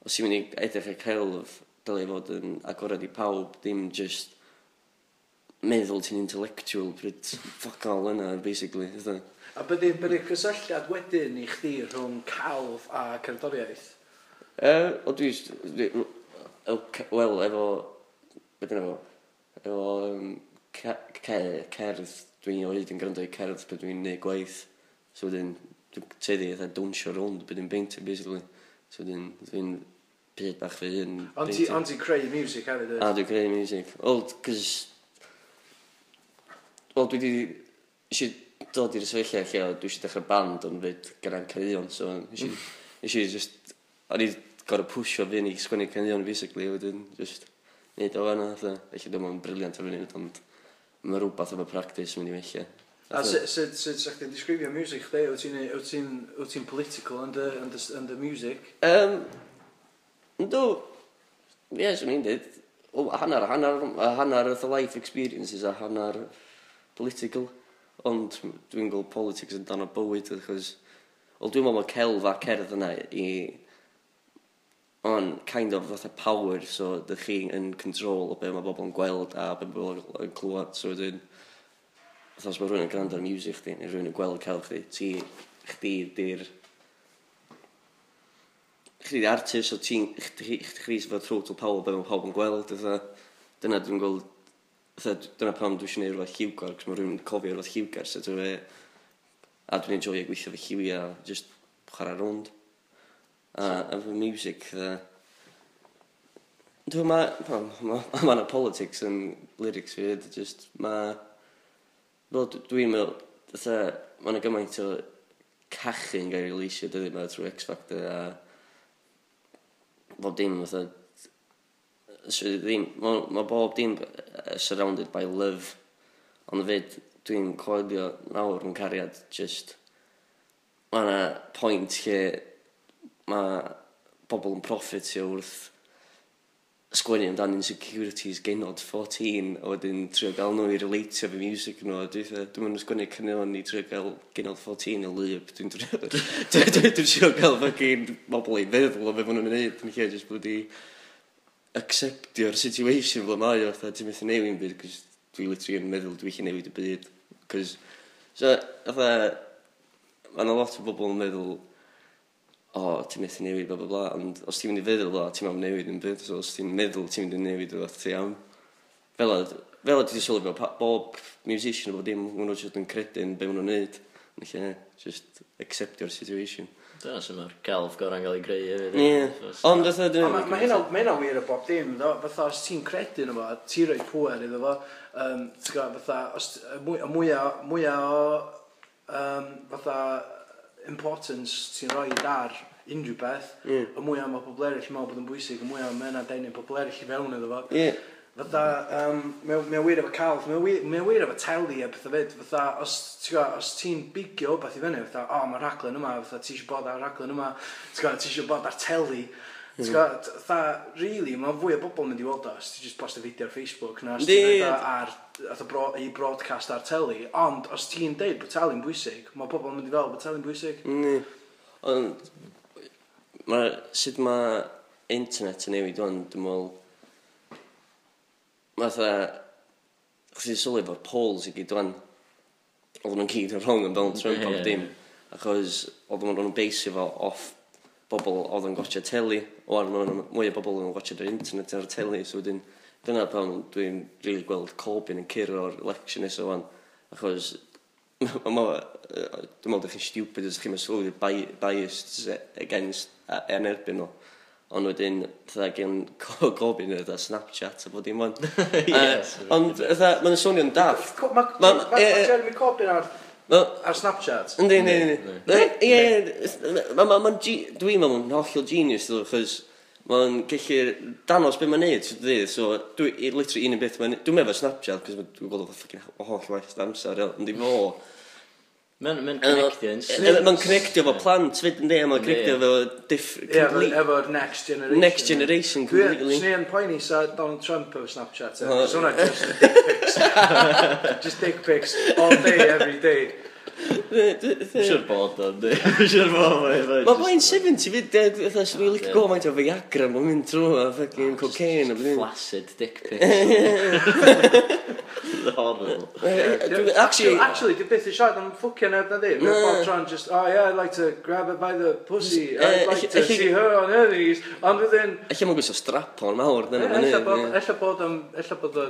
Os i'n mynd i edrych y celf, dylai fod yn agored i pawb, dim jyst meddwl ti'n intellectual, bryd fuck all yna, basically. Ydyn. A byddi, byddi cysylltiad wedyn i chdi rhwng calf a cerddoriaeth? E, o dwi... dwi Wel, efo... Beth yna fo? Efo... Um, cerdd. Dwi'n oed yn gwrando i cerdd beth dwi'n neud gwaith. So wedyn, dwi'n teddi eitha dwnsio rownd beth dwi'n beintio, basically. So wedyn, dwi'n byd bach fy hun. Ond ti'n creu music hefyd? A dwi'n creu music. Wel, cys... Wel, dwi wedi dod i'r sefyllfa lle o dwi eisiau dechrau band ond fyd gyda'n caneuon so nes i, mm. just o'n i gorau pwysio fi ni sgwennu caneuon basically wedyn just neud o fanna fatha eich ddim yn briliant ar fyny ond mae rhywbeth am practice mynd i felly A sut sut sut sa'ch ti'n disgrifio music chdi? Wyt ti'n wyt ti'n wyt ti'n political and the and the and the music? Um Yndw, ie, swn i'n dweud, hanner, hanner, hanner the life experiences a hanner political. Ond dwi'n gweld politics yn dan o bywyd, achos... Wel, dwi'n meddwl mae celf a cerdd yna i... O'n kind of fatha power, so dych chi yn control o be mae bobl yn gweld a be mae bobl yn clywed. So wedyn, os mae rhywun yn gwrando ar music chdi, neu rhywun yn gweld celf chdi, ti, chdi di'r... Chdi di artist, so ti'n... Chdi, chdi, chdi, chdi, chdi, chdi, chdi, chdi, chdi, chdi, chdi, chdi, chdi, chdi, chdi, so, dyna pam dwi eisiau gwneud rhywbeth lliwgar, cos mae rhywun yn cofio rhywbeth lliwgar, so dwi a dwi'n enjoy gweithio fy lliwi a just chwarae rownd. A efo music, dda... Dwi'n ma... Ma, ma, ma politics yn lyrics fi, just ma... Wel, dwi'n meddwl, dda, ma yna gymaint o cachu'n gael ei leisio dyddi yma trwy X Factor a... Bob dim, dda, so ddim, mae ma bob dim surrounded by love. Ond fyd, dwi'n coelio nawr yn cariad, just, mae yna pwynt lle mae bobl yn profitio wrth sgwennu amdan insecurities genod 14 a wedyn trio gael nhw i relatio fy music nhw a dwi'n dwi mynd sgwennu cynnion i trio gael genod 14 y lyb dwi'n trio dwi'n trio gael fucking bobl i feddwl o fe fod nhw'n gwneud yn lle just bod i acceptio'r situation fel mae o, fatha, ti'n methu newid byd, cos dwi literally yn meddwl dwi eisiau newid y byd. Cos, so, fatha, mae yna lot o bobl yn meddwl, o, oh, ti'n methu newid, bla bla bla, ond os ti'n mynd i feddwl o, ti'n mynd i newid yn byd, so os ti'n meddwl ti'n mynd i newid o, ti am. Fel a, fel a ti'n sylwi fel bob musician o bod dim, maen nhw jyst yn credu yn be maen nhw'n neud. Felly, just acceptio'r situation. Dyna sy'n mae'r celf gorau'n cael ei greu hefyd. Ie. Ond fatha dwi'n... Mae ma hynna, ma hynna wir o bob dim, do. Fatha, os ti'n credu yn efo, ti roi pwer iddo fo, um, ti'n gwybod, fatha, os, mwy, mwyaf, mwyaf o, um, fatha, importance ti'n rhoi ar unrhyw beth, mm. y mwyaf mae pobl eraill yn meddwl bod yn bwysig, y mwyaf mae yna deunio pobl eraill i fewn iddo fo. Ie. Fytha, um, mae'n wir efo calf, mae wir efo teli a pethau fyd. Fytha, os ti'n ti bigio beth i fyny, fytha, o, oh, mae'r raglen yma, fytha, ti eisiau bod ar raglen yma, ti eisiau bod ar teli. Mm. Fytha, really, mae fwy o bobl mynd i weld o, os ti just post y fideo ar Facebook, na os ti'n ar bro, i broadcast ar teli. Ond, os ti'n deud bod teli'n bwysig, mae bobl yn mynd i fel bod teli'n bwysig. Ni, Ond, ma, sut mae internet yn newid o'n, dwi'n meddwl, Fatha, chdi sylwi fo'r polls i gyd dwan, oedden nhw'n cyd yn rhwng yn Donald Trump yeah, dim. Achos oedden nhw'n beisio fo off bobl oedd yn gotio teli, o ar nhw'n mwy o bobl yn gotio ar internet ar y teli, so wedyn dyna pan dwi'n rili really gweld Corbyn yn curo o'r election nes o'n, achos dwi'n meddwl ddech chi'n stupid os chi'n meddwl biased against yn erbyn nhw ond wedyn, dda gen gofyn yna, Snapchat, a bod dim ond. yes, ond, dda, mae'n swnio'n daff. Mae Jeremy Corbyn ar, ar Snapchat? Yndi, yndi, yndi. Ie, mae'n, dwi'n meddwl, yn hollol genius, ddw, chos mae'n gallu danos beth mae'n neud, so dwi, so, dwi, literally un yn beth mae'n, dwi'n meddwl Snapchat, cos dwi'n gweld o ffocin holl waith amser, ond i fo, Mae'n connectio yn Mae'n connectio fo plant fyd yn dweud, mae'n connectio fo different... Ie, efo'r next generation. Next generation, completely. Swn i'n poeni sa Donald Trump efo Snapchat. E. Sona just dick pics. Just dick pics all day, every day. Siwr bod o'n di. Siwr bod o'n Mae blaen 70 fyd, dad, fatha, sy'n rili go maint o Viagra, mae'n mynd trwy a fucking ah, cocaine a bydyn. Flaccid dick pics. Horrible. Actually, actually, di beth i siarad am ffwcio neb na di. Mae'n bob tron just, oh yeah, I'd like to grab her by the pussy. I'd eh, like to see her on her knees. Ond within... Ella mae'n gwisgo strap on mawr. Ella bod o'n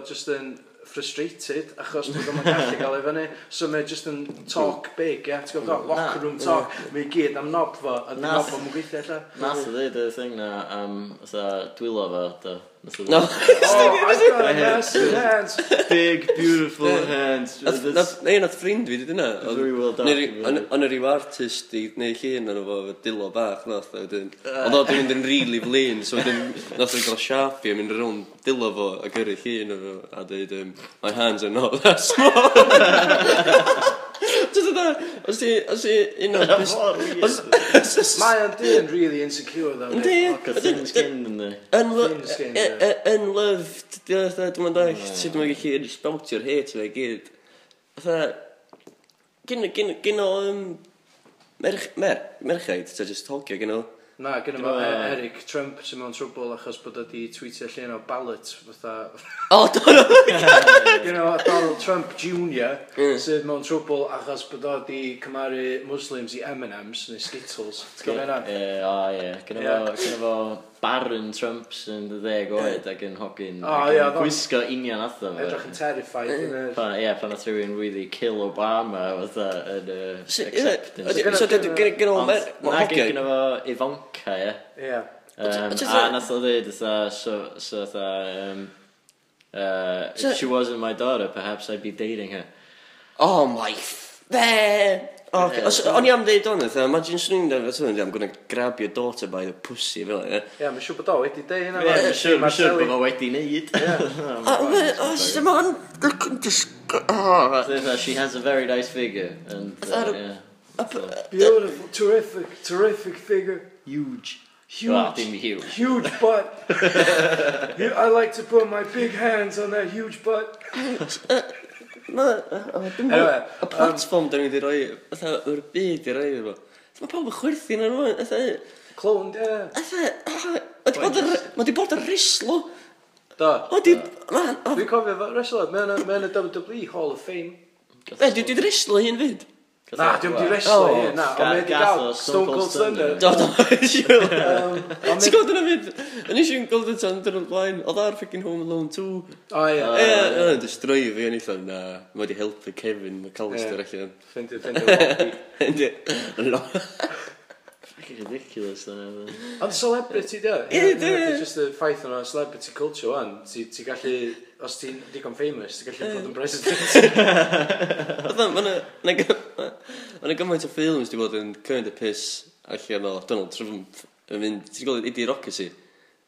just yn frustrated achos dwi'n gwybod gallu gael ei fyny. So mae just yn talk big yeah. ti'n gwybod locker room talk. Mae i gyd am nob fo a dwi'n nob o'n gweithio allan Nath o ddeud y thing na am um, dwylo fo do. No. oh, I've got a massive hands. Big, beautiful hands. Neu, nath ffrind fi di dyna. Very well documented. Ond yr yw artist i neu llun yn efo dilo bach, nath o wedyn. Ah. Ond oedd yn mynd yn rili flin, so wedyn nath o'n gael sharpie a mynd rownd dilo fo a gyrru llun efo a dweud, my hands are not that small. Just fatha, os ti, os ti, un o'r... bus- Os... Mae o'n dyn really insecure though. Yndi. Got thin skin yn di. Thin Unlo- skin, e- e- ie. e- e- Unloved, dwi'n o dwi'n dweud, sut dwi'n gallu speltio'r hate fe i gyd. Fatha, gyn, gyn, gyn o, um, merch, mer, merchaid, ta just hogio gyn o, Na, gyda fo E- Eric Trump sy'n mewn trwbl achos bod o di tweetio llun o ballot fatha... O, Donald Gyda fo Donald Trump Jr. sydd mewn trwbl achos bod o di cymaru Muslims i M&M's neu Skittles. Ti'n gwybod hynna? Ie, o ie. Gynna fo, gynna fo... Baron Trump sy'n dy ddeg oed ac yn hogyn oh, ac yn yeah, gwisgo union atho fe. Edrych yn terrified yn yr... Pan, ie, pan oedd rhywun really kill Obama fatha yn y acceptance. So, gen o'n mer... Na, gen o'n fo Ivanka, ie. Ie. A nath o ddweud, so, so, um, uh, if she wasn't my daughter, perhaps I'd be dating her. Oh my... There! Oh, okay. Os, o'n i am ddeud o'n eitha, imagine swn i'n dweud, o'n i am gonna grab your daughter by the pussy fel e. Ie, mae'n siŵr bod o wedi deud hynna. Ie, mae'n siŵr bod o wedi neud. Ie. ma'n... just... She has a very nice figure. And, uh, yeah. Beautiful, terrific, terrific figure. Huge. Huge, well, huge, huge butt. I like to put my big hands on that huge butt. Uh, Y platform da ni wedi rhoi, fatha, yr byd i rhoi efo. Mae pawb yn chwerthu na rhywun, fatha... Clown, ie. Fatha, mae di bod yn rislo. Da. O, di... Dwi'n cofio fo reslo, mae'n y WWE Hall of Fame. Fe, di di rislo hyn fyd? Na, diwm di wrestler, ie, na, ond mae wedi gael Stone Cold Stunner. Do, do, siwr. Ti'n gwybod yna fyd, yn eisiau eisiau'n Golden Thunder yn blaen, oedd ar ffocin Home Alone 2. O, ie. Ie, yn destroy fi, yn eithaf, na, mae wedi helpu Kevin McAllister allan. Fendi, fendi, fendi. Fendi, fucking ridiculous dda ne. Ond celebrity di o. Ie, di. Just the ffaith yna celebrity culture wan. Ti gallu, os ti'n digon famous, ti'n gallu bod yn president. Oedd yna gymaint o ffilms di bod yn cymryd y piss allan o Donald Trump yn mynd, ti'n gweld Idiocracy?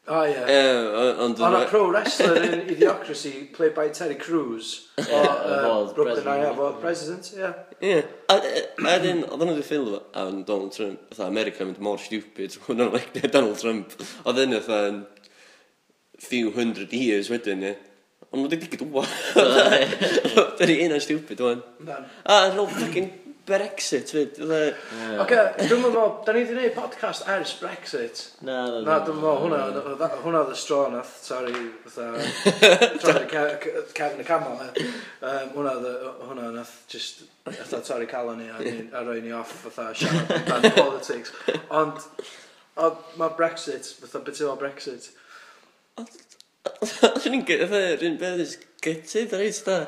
O ie. Yy, ond... Ond a pro wrestler in Idiocracy, played by Terry Crews, o uh, Brooklyn Nine-Nine, fodd president, ie. Ie. A edyn, oedd nhw wedi ffilm am Donald Trump, oedd America mynd mor stupid, oedd nhw'n like Donald Trump, oedd yn oedd few hundred years wedyn, ie. Ond wedi digid wwa. Dyna un o'n stupid, o'n. A, no, fucking Brexit fyd. E? Oce, dwi'n meddwl, da ni wedi gwneud podcast ers Brexit. Na, na, na. dwi'n meddwl, hwnna, hwnna oedd y stro nath, sorry, fatha, torri cefn y camel. Hwnna oedd, hwnna nath, just, fatha, torri calon ni a roi ni off, fatha, siarad amdan politics. Ond, mae Brexit, fatha, beth yw o Brexit? Oeddwn ni'n gyda fatha, rhywun beth ys gytid, reit, da.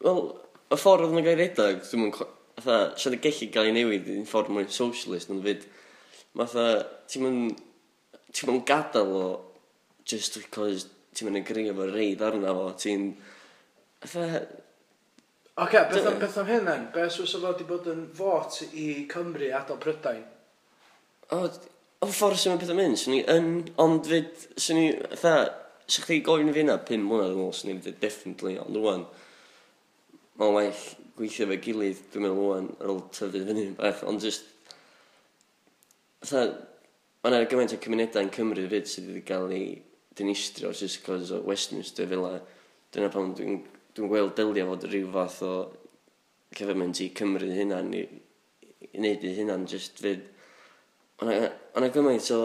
Wel, y ffordd oedd yna gael redag, dwi'n mwyn... Fatha, siad y gellu gael ei newid yn ffordd mwy socialist yn fyd. Fatha, ti'n mwyn... Ti'n mwyn gadael o just because ti'n mwyn yn grio fo reid arna fo, ti'n... Fatha... Oce, beth am, beth am hyn then? Be sws o fo wedi bod yn fot i Cymru adael Prydain? O, o ffordd sy'n mynd pethau mynd, sy'n ni yn... Ond fyd, sy'n ni... Fatha, sa'ch chi gofyn i fi yna 5 mlynedd yn ôl, sy'n i wedi definitely, ond rwan mae'n well gweithio fe gilydd, dwi'n meddwl o'n ar ôl tyfu fyny bach, ond just... Tha, mae'n ar gymaint o cymunedau yn Cymru fyd sydd wedi cael ei dynistrio just cos o Westminster fel a dyna pan dwi'n dwi gweld dylio fod rhyw fath o cyfyment i Cymru hynna'n i, i wneud i hynna'n just fyd. O'na gymaint o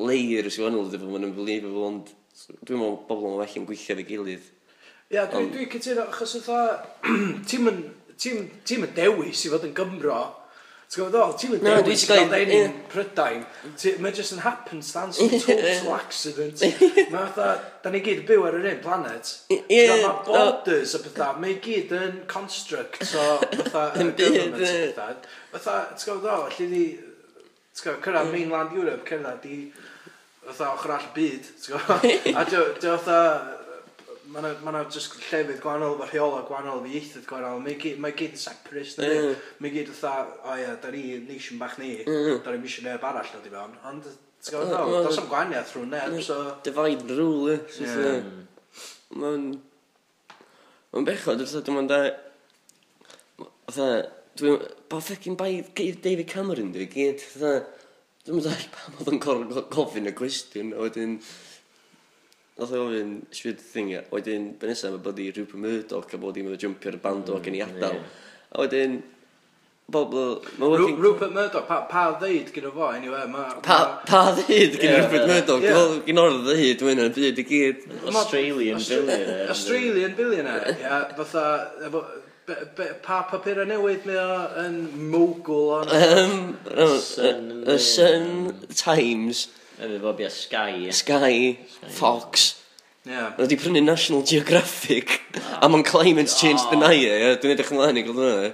leir ysgrifennol ddim yn unbelievable ond dwi'n meddwl bobl yn well yn gweithio fe gilydd. Ia, dwi'n dwi cytuno, achos ytho, ti'n yn, ti'n yn dewis i fod yn Gymro, ti'n gwybod ddol, ti'n yn dewis i gael ein yeah. Prydain, mae jyst yn happenstance, yn total accident, mae fatha, da ni gyd yn byw ar yr un planet, yeah, mae borders a pethau, mae gyd yn construct o fatha, government a pethau, fatha, ti'n gwybod ddol, allu di, ti'n gwybod, cyrraedd mainland Europe, cyrraedd di, fatha, ochr all byd, ti'n gwybod, a dwi'n fatha, mae yna ma just llefydd gwahanol, mae rheola gwahanol, mae ieithydd gwahanol, mae gyd, mae gyd yn separist, mm. mae gyd fatha, o ia, da ni nation bach ni, mm. da ni'n misio neb arall nad i fewn, ond, ti'n gwybod, mm, no, mm. does am gwahaniaeth rhwng neb, mm. so... Divide and rule, e. Yeah. Mae'n... Mae'n bechod, dwi'n dwi'n da... Fatha, dwi'n... Ba ffecin bai David Cameron, dwi'n gyd, fatha... Dwi'n mynd da, pam oedd yn gofyn y cwestiwn, a wedyn... Nath o ofyn sfyd thinga, wedyn be nesaf mae bod i rhyw Murdoch a bod i'n mynd jumpio'r band o yn i adael. A wedyn, bobl... Working... Rupert Murdoch, pa, pa ddeud gyda fo, anyway, ma... Pa, pa ddeud gyda yeah, Rupert Murdoch? Yeah. Wel, gyn o'r ddeud, mae'n yn byd i gyd. Australian billionaire. Australian billionaire, ia, fatha, efo, pa papurau newydd mae o yn mogul o'n... Um, no, y Sun Times. Efo fo bia Sky. Sky, Fox. Yeah. Roedd wedi prynu National Geographic. A mae'n Climate Change oh. Denier. E, dwi'n edrych ymlaen i gweld hwnna.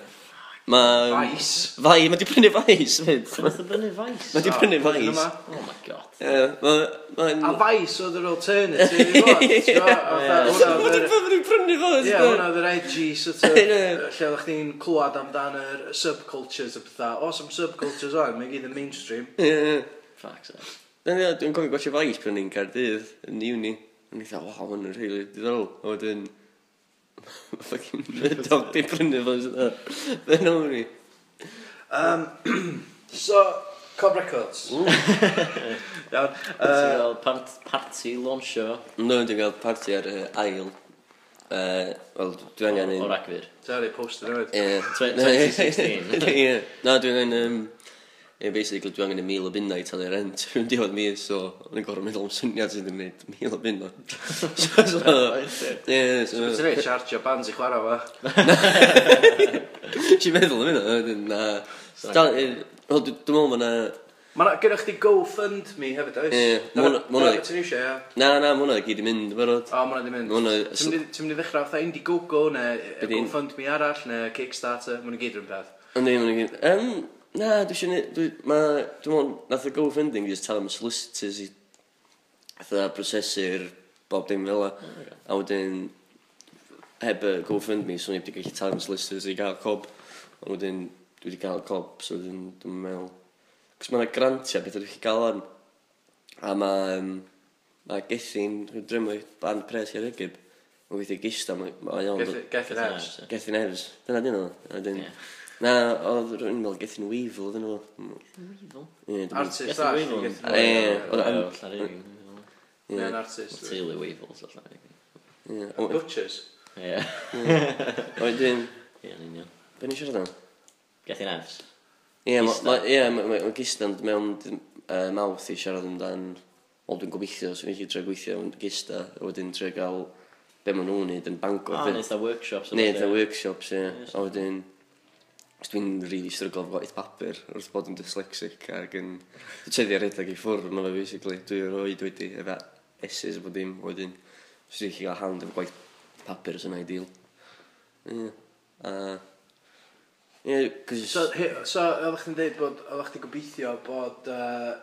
Mae... Vice. Fai, mae wedi prynu Vice. Mae'n prynu Vice. Mae wedi prynu Vice. Oh my god. A Vice oedd yr alternative i fod. Mae wedi prynu Vice. Ie, hwnna oedd yr edgy sort of... Lle oedd chdi'n clywed amdan yr subcultures a pethau. O, some subcultures oedd, mae'n gyd yn mainstream. Fuck's sake. Dwi'n dwi'n cofio gwaethaf faes pan ni'n Cardydd yn uni. Yn eitha, waw, hwn yn rheili diddorol. A wedyn, fucking red dog di prynu fo. Fe'n o'n ni. Um, so, Cob Records. Iawn. Ti'n gael part, party launcho. No, dwi'n gael parti ar y ail. Uh, Wel, dwi angen un... O'r agfyr. Dwi'n gael poster newydd. Ie. 2016. Ie. Na, dwi'n angen... Um, yeah, basically dwi angen y mil o bunnau i talu rent rhywun diwedd mis, so o'n i'n gorfod meddwl am syniad sydd yn gwneud mil o bunnau. so, so, yeah, so... Ti'n rhaid charge bands i chwarae fo. Ti'n meddwl am hynna? Na. Wel, Dwi'n meddwl ma' na... Ma' gyda chdi GoFundMe hefyd, oes? Ie. Ti'n eisiau, ia? Na, na, ma' hwnna gyd i mynd, barod. O, ma' hwnna di mynd. Ti'n mynd i ddechrau fatha Indiegogo, neu e, GoFundMe arall, neu Kickstarter, ma' hwnna gyd rhywun peth. Yndi, ma' hwnna gyd. Na, dwi eisiau gwneud... Dwi, ma, dwi'n mwyn, nath o GoFundMe just tell am solicitors i fatha prosesu'r bob dim fel la. Oh, A wedyn, heb y GoFundMe, so ni wedi gallu tell am solicitors i gael cob. A wedyn, dwi wedi gael cob, so wedyn, dwi'n meddwl... Cos mae yna grantiau, beth ydych chi gael am. A mae... Um, mae Gethin, dwi'n drymlu, band pres i'r ygib. Mae'n gweithio gista, mae'n iawn... Gethin Evers. Gethin Evers. Dyna dyn nhw. Dyna dyn nhw. Na, oedd rhywun fel hmm. Gethin Weevil, dyn nhw. Gethin Weevil? Ie, Artist, da. Gethin Weevil. Ie, Ie, artist. Teulu Weevils, allan. Ie. Butchers. Ie. Oedden... Ie, yn union. Be ni siarad am? Gethin Evs. Ie, mae Gistan mewn mawth i siarad amdan... Wel, dwi'n gobeithio, swn i'n tre gweithio yn Gista, a wedyn tre gael be maen nhw'n neud yn Bangor. Ah, neitha workshops. Neitha workshops, ie. A wedyn... Os dwi'n really stryglo efo gwaith papur, wrth bod yn dyslexic ac yn tyddi ar edrych i ffwrdd yna fe, basically. Dwi'n roed wedi efo S's efo dim, wedyn. Os dwi'n chi gael hand efo gwaith papur sy'n ideal. Ie. A... Ie, cos... So, he, so oeddech chi'n dweud bod, oeddech chi'n gobeithio bod uh,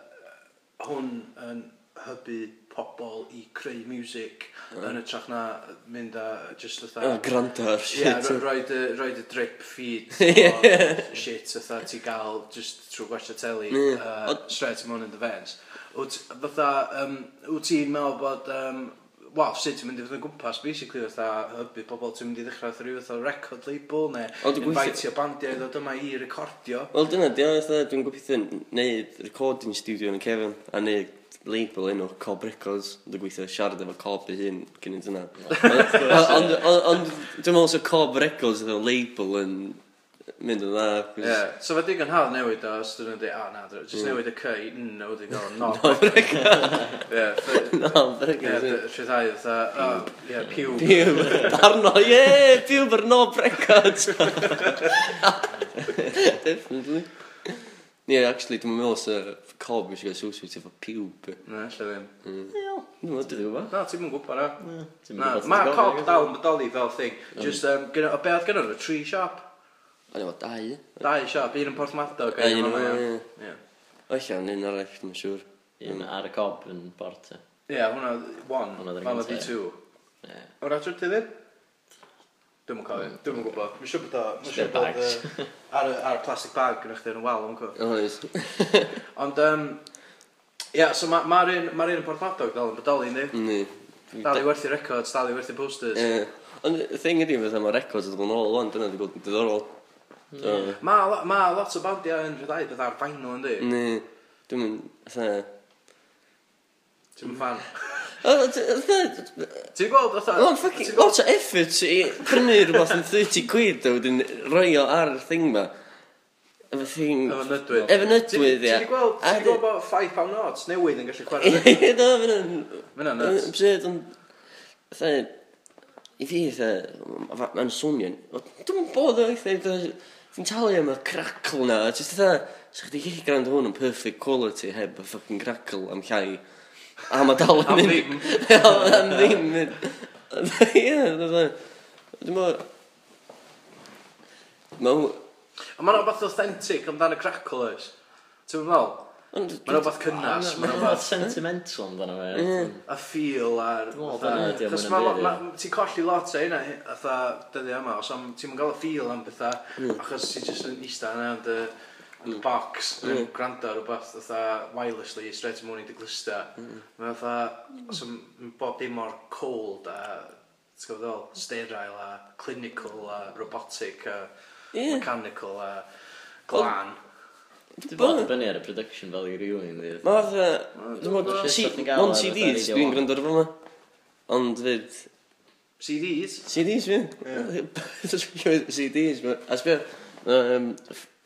hwn yn hybu pobl i creu music mm. yn y trach na mynd a just ytha... Uh, granta ar shit. Ie, yeah, roed, y, roed y drip feed o shit ytha ti gael just trwy gwella teli mm. uh, straight ymwn in the fens. Wyt, fatha, um, wyt ti'n meddwl bod um, wel, sut ti'n mynd i fod yn gwmpas, basically, fatha, hybu pobl, ti'n mynd i ddechrau fatha rhyw fatha record label, neu invitio bandiau i ddod yma i recordio. Wel, dyna, dyna, dwi'n gobeithio wneud recording studio yn y Kevin, a wneud label un o Cob Records, ond dwi'n gweithio siarad efo Cob i hun cyn i'n dyna. Ond dwi'n meddwl sef Cob Records ydy'n label yn mynd yn dda. Ie, So fe digon hawdd newid o, os dwi'n dweud, a na, jyst mm. newid y cy i n, o wedi gael nob. Nob Records. Nob Records. Rhyddhau dda, o, ie, piw. Piw, darno, ie, piw byr nob Records. Definitely. Ie, yeah, actually, dwi'n meddwl sef cob eisiau gael swswt efo piwb. Na, lle ddim. Hmm. Dwi'n meddwl, dwi'n gwybod. Na, ti'n mwyn gwybod na. Na, mae cob dal yn bodoli fel thing. Just, um, gyno, o beth gyno nhw, tree shop. O'n e efo dau. Dau shop, un yn Porthmadog. Un yn Oella, un arall, mae'n siŵr. Un hmm. ar y cob yn Porta. Ie, hwnna, one. Hwnna, hwnna, hwnna, hwnna, hwnna, hwnna, hwnna, hwnna, hwnna, hwnna, hwnna, Dwi'n yn cofio, dwi'n yn gwybod. Mae'n siŵr bod o... Mae'n siŵr bod o... Ar y plastic bag gyda chdi yn y wal, o'n cofio. Ond, um, ia, so mae'r ma un, ma un yn porthmadog dal yn bodoli, ni? Ni. Dal i werthu records, dal i werthu posters. Ie. Ond y thing ydi, fatha mae records yn dod yn ôl o'n, dyna di bod yn diddorol. Mae ma lot o bandiau yn rhedai beth ar vinyl, yndi? Ni. Dwi'n mynd, fatha... Dwi'n fan. Ti'n gweld fatha... Mae'n ffucking lot o effort i prynu rhywbeth yn 30 quid a wedyn rhoi o ar y thing ma. Efo thing... Efo nydwydd. Efo nydwydd, ia. Ti'n gweld, ti'n gweld bod 5 pound notes newydd yn gallu chwarae? Ie, na, fyna'n... Fyna'n nuts. Bsyd, ond... I fi, mae'n swnio'n... Dwi'n bod o eitha... Fi'n talu am y crackle na, jyst eitha... Sa'ch di gallu gwrando hwn yn perfect quality heb y ffucking crackle am llai. A mae dal yn mynd. A am ddim mynd. Ie, dwi'n meddwl... Mae... A mae'n rhywbeth authentic amdano crackle oes. Ti'n meddwl? Mae'n rhywbeth cynnas. Mae'n rhywbeth sentimental amdano fe. A feel a'r... Chos ti'n colli lot o hynna, atha dyddi yma, os ti'n gael y feel am bethau, hmm. achos ti'n just yn eista yna, yn y box yn mm. gwrando ar rhywbeth fatha wirelessly straight to morning dy glysta mm. mae fatha so, bob dim mor cold a ddol, sterile a clinical a robotic a yeah. mechanical a glan Dwi'n bod yn bynnu ar y production value rhywun i. Mae fatha... Monty D's dwi'n gwrando ar yma Ond fyd... CDs? CDs fi. CDs fi. A sbio, um,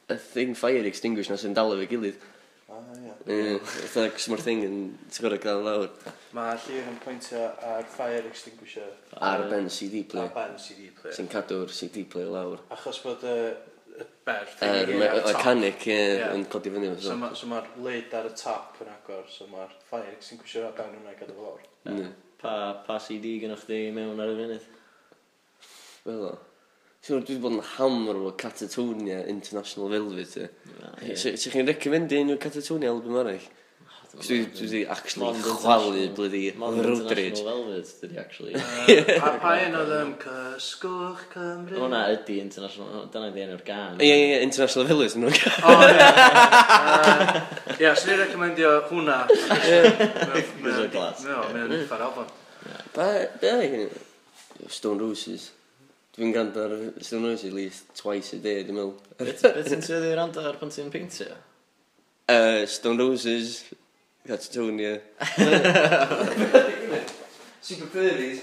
y thing fire extinguisher sy'n dal efo gilydd. Ah, ia. Ie, fatha, cos mae'r thing yn, ti'n gorau gael lawr. Mae llir yn pwyntio ar fire extinguisher. Ar ben CD player. Ar ben CD player. Sy'n cadw'r CD player lawr. Achos bod y y berth. Yr mechanic yn codi fyny. So so mae'r lid ar y top yn agor, so mae'r fire extinguisher ar ben hwnna i gadw lawr. Pa, pa CD gynnwch chi mewn ar y funud? Fel o. Siwr, dwi wedi bod yn hammer o Catatonia International Velvet. Sa'ch chi'n recommend un o'r Catatonia album arall? Dwi wedi actually chwalu blydi Rodridge. International Velvet, dwi actually. Pa un oedd ym Cysgwch Cymru? Hwna ydi International, dyna ydi enw'r gan. Ie, ie, International Velvet yn nhw'n gan. O, ie. Ie, swn i'n recomendio hwnna. Mae'n glas. Mae'n ffarafon. Ba, be oedd Stone Roses. Dwi'n gwrando ar Still at least twice a day, dwi'n meddwl. Beth ti'n tyfu rand ar pan ti'n peintio? Uh, Stone Roses, Catatonia. Super Furries.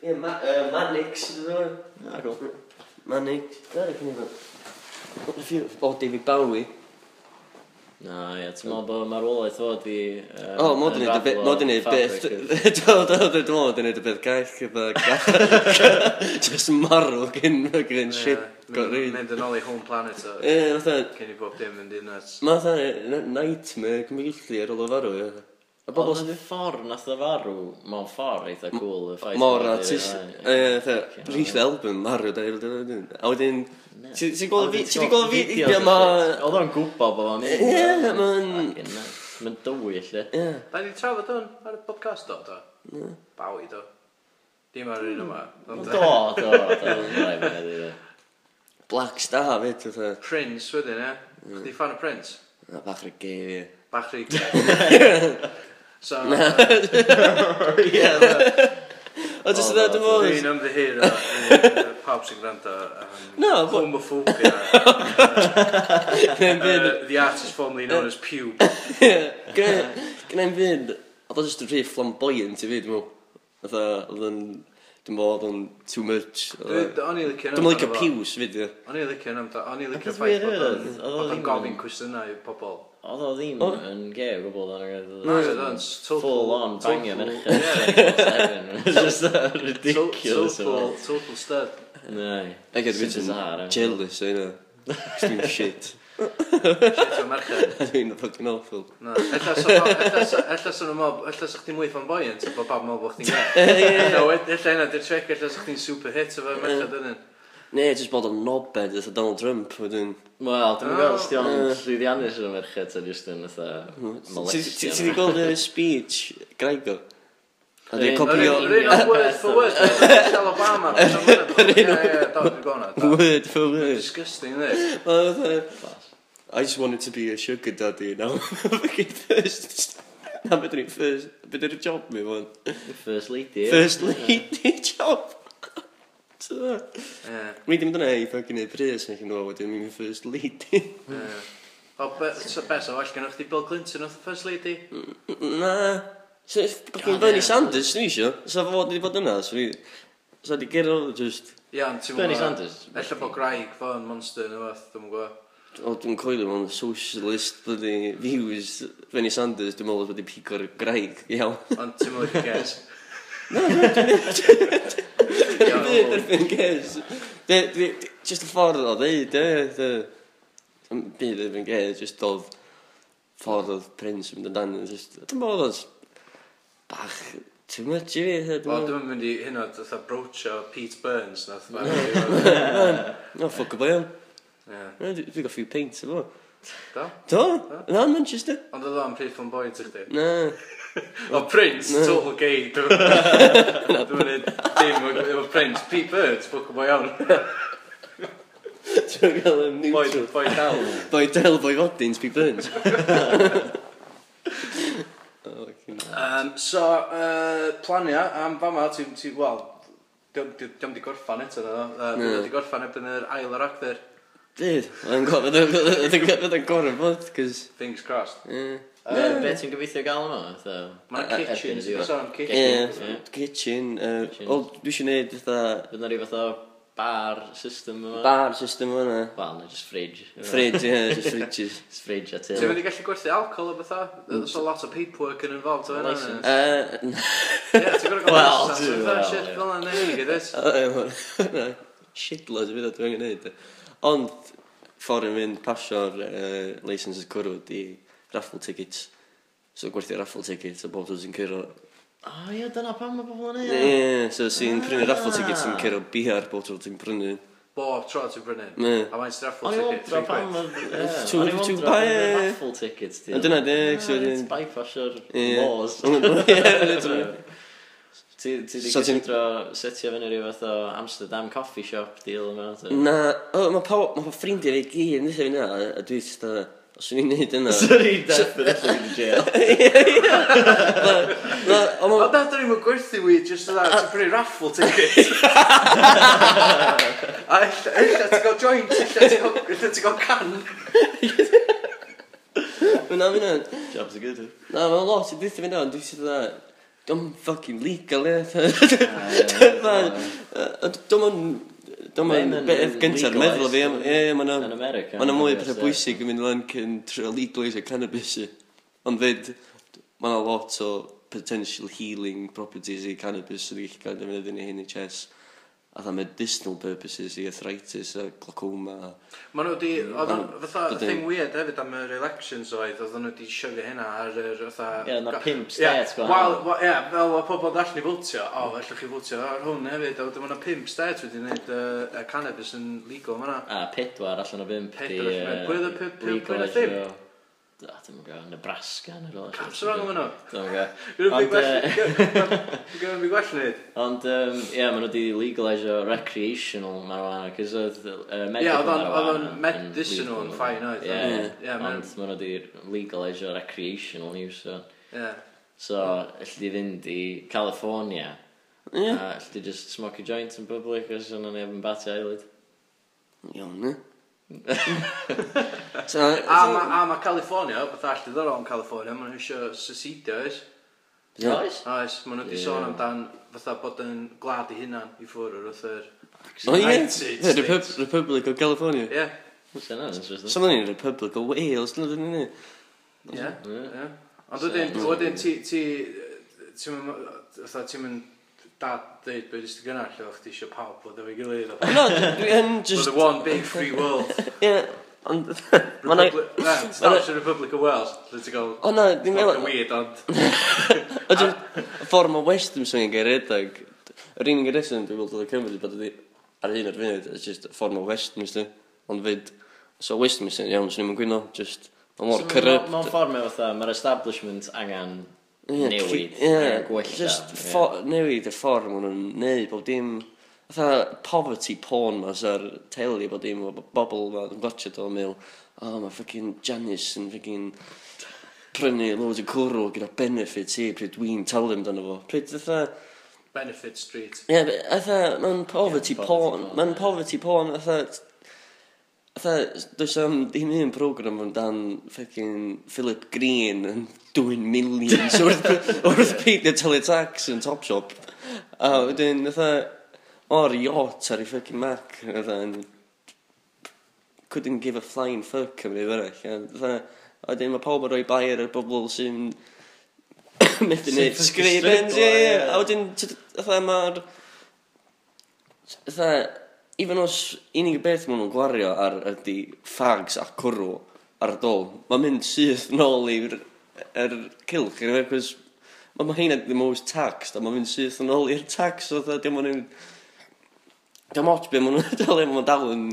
Ie, ma uh, Manix, dwi'n meddwl. Ah, cool. Manix. Dwi'n meddwl. O, David Bowie. Na, ie, ti'n meddwl bod marwolaeth o di... O, mod i wneud y beth... Dwi'n meddwl bod i'n wneud y beth gaeth gyda... Just marw gyn gyn shit gorau. Mynd yn ôl i home planet o. Ie, fatha... Cyn i bob dim yn dinas. Mae fatha nightmare, cymryd ar ôl o farw, ie. Y bobl sy'n ffordd nath o farw, mae'n ffordd eitha cool. y ffaith. Mor artist. Rhys Elbyn marw, da i'r dyn. A wedyn, ti'n gweld fi, ti'n gweld fi, fideo ma... Oedd o'n gwybod bod o'n ei. Ie, mae'n... Mae'n dywyll, e. Da ni trafod hwn ar y podcast o, do. Bawi, do. Dim ar un yma. Do, do, do. Black Star, fyd. Prince, wedyn, e. Chdi fan o Prince? Bach rhaid gay, Bach rhaid. So... yeah, O, jyst oh, yn dweud yn fawr... Dwi'n ymddihiro i pawb sy'n gwrando am no, homophobia. Gwneud oh, fynd... The artist formerly known as Pube. Gwneud fynd... Oedd o jyst yn rhy flamboyant i fi, dwi'n meddwl. Oedd yn... Dwi'n meddwl oedd o'n too much. O'n i licio... Dwi'n licio piws fi, dwi'n. O'n i licio... O'n i licio ffaith bod o'n gofyn cwestiynau i pobl. Oedd o ddim Oedd? yn gay o gwbl dan Na, oedd o'n total- Full on bangio total- merched. It's just that ridiculous. Total, total stud. Nei. I get a bit jealous o hynna. 'Cos Dwi'n shit. Shit o merched. Dwi'n fucking awful. Na. Ella sa pawb- ella sa- ella sa nhw'n meddwl- ella sa chdi'n mwy flamboyant, a bod pawb yn meddwl bo' chdi'n gay. Ella wed- ella yna 'di'r trick, ella sa chdi'n super hit efo'r merched ydyn. Ne, jyst bod o'n nobed eitha Donald Trump wedyn. Wel, dwi'n gweld os di o'n oh. llwyddiannus yn y merched ta jyst yn eitha molestio. Ti di gweld y speech Graigo? A di copio... Yr word for word, Michelle Obama. Yr un word for word. Disgusting, dwi. I just wanted to be a sugar daddy now. Fucking first. Na, beth yw'n first... Beth yw'r job mi, fwn? First lady. First lady job. Mi ddim dyna i ffog gwneud brys yn eich wedyn, mi'n first lady. O, be, so be, so, well, gennych chi Bill Clinton oedd first lady? Na. So, fucking Bernie Sanders, dwi isio. So, fod wedi bod yna, so fi... So, di gero, just... Ia, ond ti'n Bernie Sanders. Ella bod Graig fo'n monster neu fath, dwi'n gwybod. O, dwi'n coelio mewn socialist bloody views Bernie Sanders, dwi'n meddwl bod wedi pigo'r Graig, iawn. Ond ti'n meddwl i ges? No, no, dwi'n erbyn Gez. Just y ffordd o ddeud, e. Dwi'n byd erbyn Gez, just oedd ffordd oedd Prince yn mynd amdano. Dwi'n bod oedd bach too much i fi. Wel, dwi'n mynd i hyn o oed broach o Pete Burns. No, ffwc o boi o'n. Dwi'n goffi paint efo. Do? Do? Na, Manchester. Ond oedd o'n Prif flamboyant i chdi? Na. O Prince, total gay. Dwi'n mynd dim efo Prince. Pete Birds, book o boi on. Dwi'n gael yn neutral. Boi Del. Boi Del, Boi Fodins, Pete Burns. Um, oh, so, uh, plania am fama, ti'n, ti, wel, diolch di gorffan eto, na. Dwi'n di gorffan ebyn yr ail o'r actor. Bydd. Fydd yn gorfod fydd yn gorfod, cos... Things crossed. Ie. Uh, Be ti'n gobeithio gael yma? Mae'n kitchen, ti'n sôn kitchen. Ie, kitchen. O, dwi eisiau gwneud fatha... Fydd na rhyw fatha bar system yma. Bar system yma. Wel, na just fridge. Fridge, ie, just fridges. fridge a til. Ti'n mynd i gallu gwerthu alcohol o bethau? There's a lot of paperwork yn involved o hynna. License. Ie, ti'n gwrdd gael license. Wel, ti'n gwrdd gael license. Wel, ti'n gwrdd gael license. Shitloads o fydd o dwi'n gwneud. Ond, ffordd yn mynd pasio'r uh, licenses cwrw di raffle tickets. So gwerthu raffle tickets a bob dwi'n cyrro O oh, ia, dyna pam mae pobl yn ei. Ie, yeah, so sy'n ah. prynu raffle ah. tickets yn cyrro bihar bob tro ti'n prynu. Bob tro ti'n prynu? Ne. A mae'n raffle tickets. O'n i'n wondro pam mae raffle tickets. Dyna de, ah, so... Bypassio'r laws. Ie, Ti wedi so gysidro setio fyny rhyw fath o Amsterdam Coffee Shop deal yma? Na, o, mae pawb, mae ffrindiau fi gyd yn ddysgu fyna, a dwi just o, os o'n i'n neud yna... Swn i'n definitely yn jail. Ond na, dyn ni'n gwerthu weed just o that, ti'n prynu raffle ticket. A illa illa, ti'n gael joint, illa ti'n gael can. Mae'n na, mae'n na. Jobs are good. Eh? Na, mae'n lot i ddysgu fyna, ond dwi'n sydd o. Dwi'n fucking legal ie. Dwi'n ma'n... Dwi'n ma'n beth gyntaf meddwl fi. Ie, mae'n... Yn America. Mae'n mwy pethau bwysig yn mynd lan cyn trio legalisio cannabis i. Ond fyd, mae'n lot o potential healing properties i cannabis sydd wedi gallu cael defnyddio yn hyn NHS. chess fatha medicinal purposes i arthritis a glaucoma. Maen nhw wedi, mm. oedd yn fatha thing weird hefyd am yr elections oedd, oedd nhw wedi siofio hynna ar yr fatha... Ie, na pimp stet gwahanol. Wel, wel, ie, fel oedd pobl ddall ni fwtio, o, allwch chi fwtio ar hwn hefyd, a wedyn mae'na pimp stet wedi gwneud uh, cannabis yn legal, mae'na... A pedwar allan o bimp. Pedwar allan o bimp, pwy oedd y pimp? Da, dim yn gael Nebraska neu rhywle. Caps wrong yma nhw. Dim yn gael. Gwyd yn gwell wneud. Ond, ie, maen nhw wedi legalisio recreational marijuana, cos oedd uh, medical yeah, marijuana. Ie, oedd o'n medicinal yn ffain oedd. Ie, ond maen nhw wedi legalisio recreational use. So, Ie. so allu di fynd i California. Ie. Yeah. A allu di just smoke a joint yn public, os yna neb yn bati aelid. Iawn, ne? so, a, ma, a California, beth all ddiddorol yn California, maen nhw eisiau sysidio oes. Oes? Oes, maen nhw wedi sôn amdan fatha bod yn glad i hunan i ffwrdd wrth yr O ie, The Repub- Republic of California. Ie, What's that? Interesting. So maen Republic of Wales, dyn nhw'n ni. ie, ie. Ond wedyn, wedyn ti, ti, ti'n mynd, fatha ti'n mynd dad dweud beth ysdi gynnar lle o'ch ti eisiau pawb bod efo'i gilydd a No, dwi yn just... The one big free world. Ie, ond... Mae'n... na- Republic, na, Establish the Republic of Wales, lle ti'n gael... O na, dwi'n meddwl- Fucking weird, ond... O Ydw, y ffordd mae West yn swing yn gael redag, yr unig reswm dwi'n gweld oedd y Cymru bod ydi ar hyn o'r funud, it's just y ffordd mae West yn swing, ond fyd, so West yn swing iawn, swn i'n gwyno, just, mae mor So ma- corrupt. Mewn ffordd mae fatha, mae'r establishment angen yeah, newid, yeah, gwella. Just yeah. newid y ffordd maen nhw'n neud, bob dim... Fatha poverty porn mas ar teulu bod dim bobl ma yn gwachod o'n mil. O, mae ffocin Janice yn ffocin prynu loads o cwrw gyda benefits i pryd dwi'n talu amdano fo. Pryd fatha... Benefit Street. Ie, yeah, fatha, mae'n poverty, yeah, poverty porn. porn. Mae'n poverty porn, fatha Fatha, does am ddim un program yn dan feckin Philip Green yn dwy'n millions wrth, wrth peidio talu tax yn Topshop. A wedyn, fatha, o'r yacht ar ei feckin Mac, fatha, couldn't give a flying fuck am ei fyrach. Fatha, a wedyn mae pawb yn rhoi bair ar bobl sy'n methu neud sgrifenns, ie, ie. A wedyn, fatha, mae'r... Fatha, even os unig beth maen nhw'n gwario ar ydy ffags a cwrw ar y dol, mae'n mynd syth nôl i'r er cilch, you know, cos mae ma hynna ddim always taxed, a mae'n mynd syth yn ôl i'r tax, o dda, dim ond yn... Dim mot be maen nhw'n dal yn... Mae dal yn...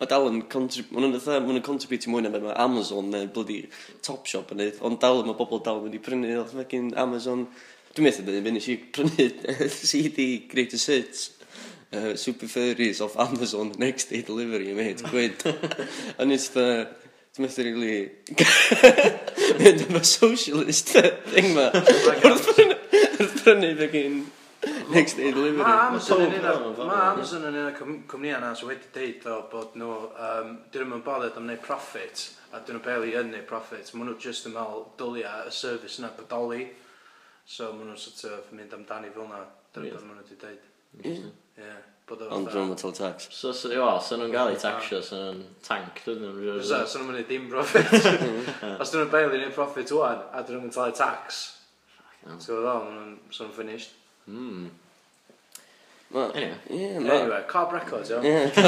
Mae dal yn... Maen nhw'n dda, maen nhw'n contribute mwy na beth mae Amazon neu bloody Topshop yn neud, ond dal mae bobl dal yn mynd i prynu, oedd fecin Amazon... Dwi'n meddwl bod yn mynd i prynu CD Greatest Hits uh, super furries off Amazon next day delivery, mate, gwyd. A nes the... Dwi'n meddwl rili... Mynd am y socialist thing ma. Wrth brynu fe gyn next day delivery. Mae Amazon yn un ma Amazon yn un o'r cwmnïau na sy'n wedi deud o bod nhw... Um, dyn nhw'n bothered am wneud profit a dyn nhw'n barely yn neud profit. Mae nhw just yn meddwl dylia y service yna bodoli. So mae nhw'n sort of mynd amdani fel yna. Dyna beth maen nhw wedi deud. Yeah. Ond dyn nhw'n talu tax. So, so, iwa, so nhw'n gael ei taxio, so nhw'n tank, dyn nhw'n... So, so nhw'n mynd i dim profit. Os dyn nhw'n bail i profit wwan, a dyn nhw'n talu tax. So, ddol, so nhw'n finished. Hmm. Ma, anyway, yeah, ma... anyway, Cob Records, iawn. Yeah.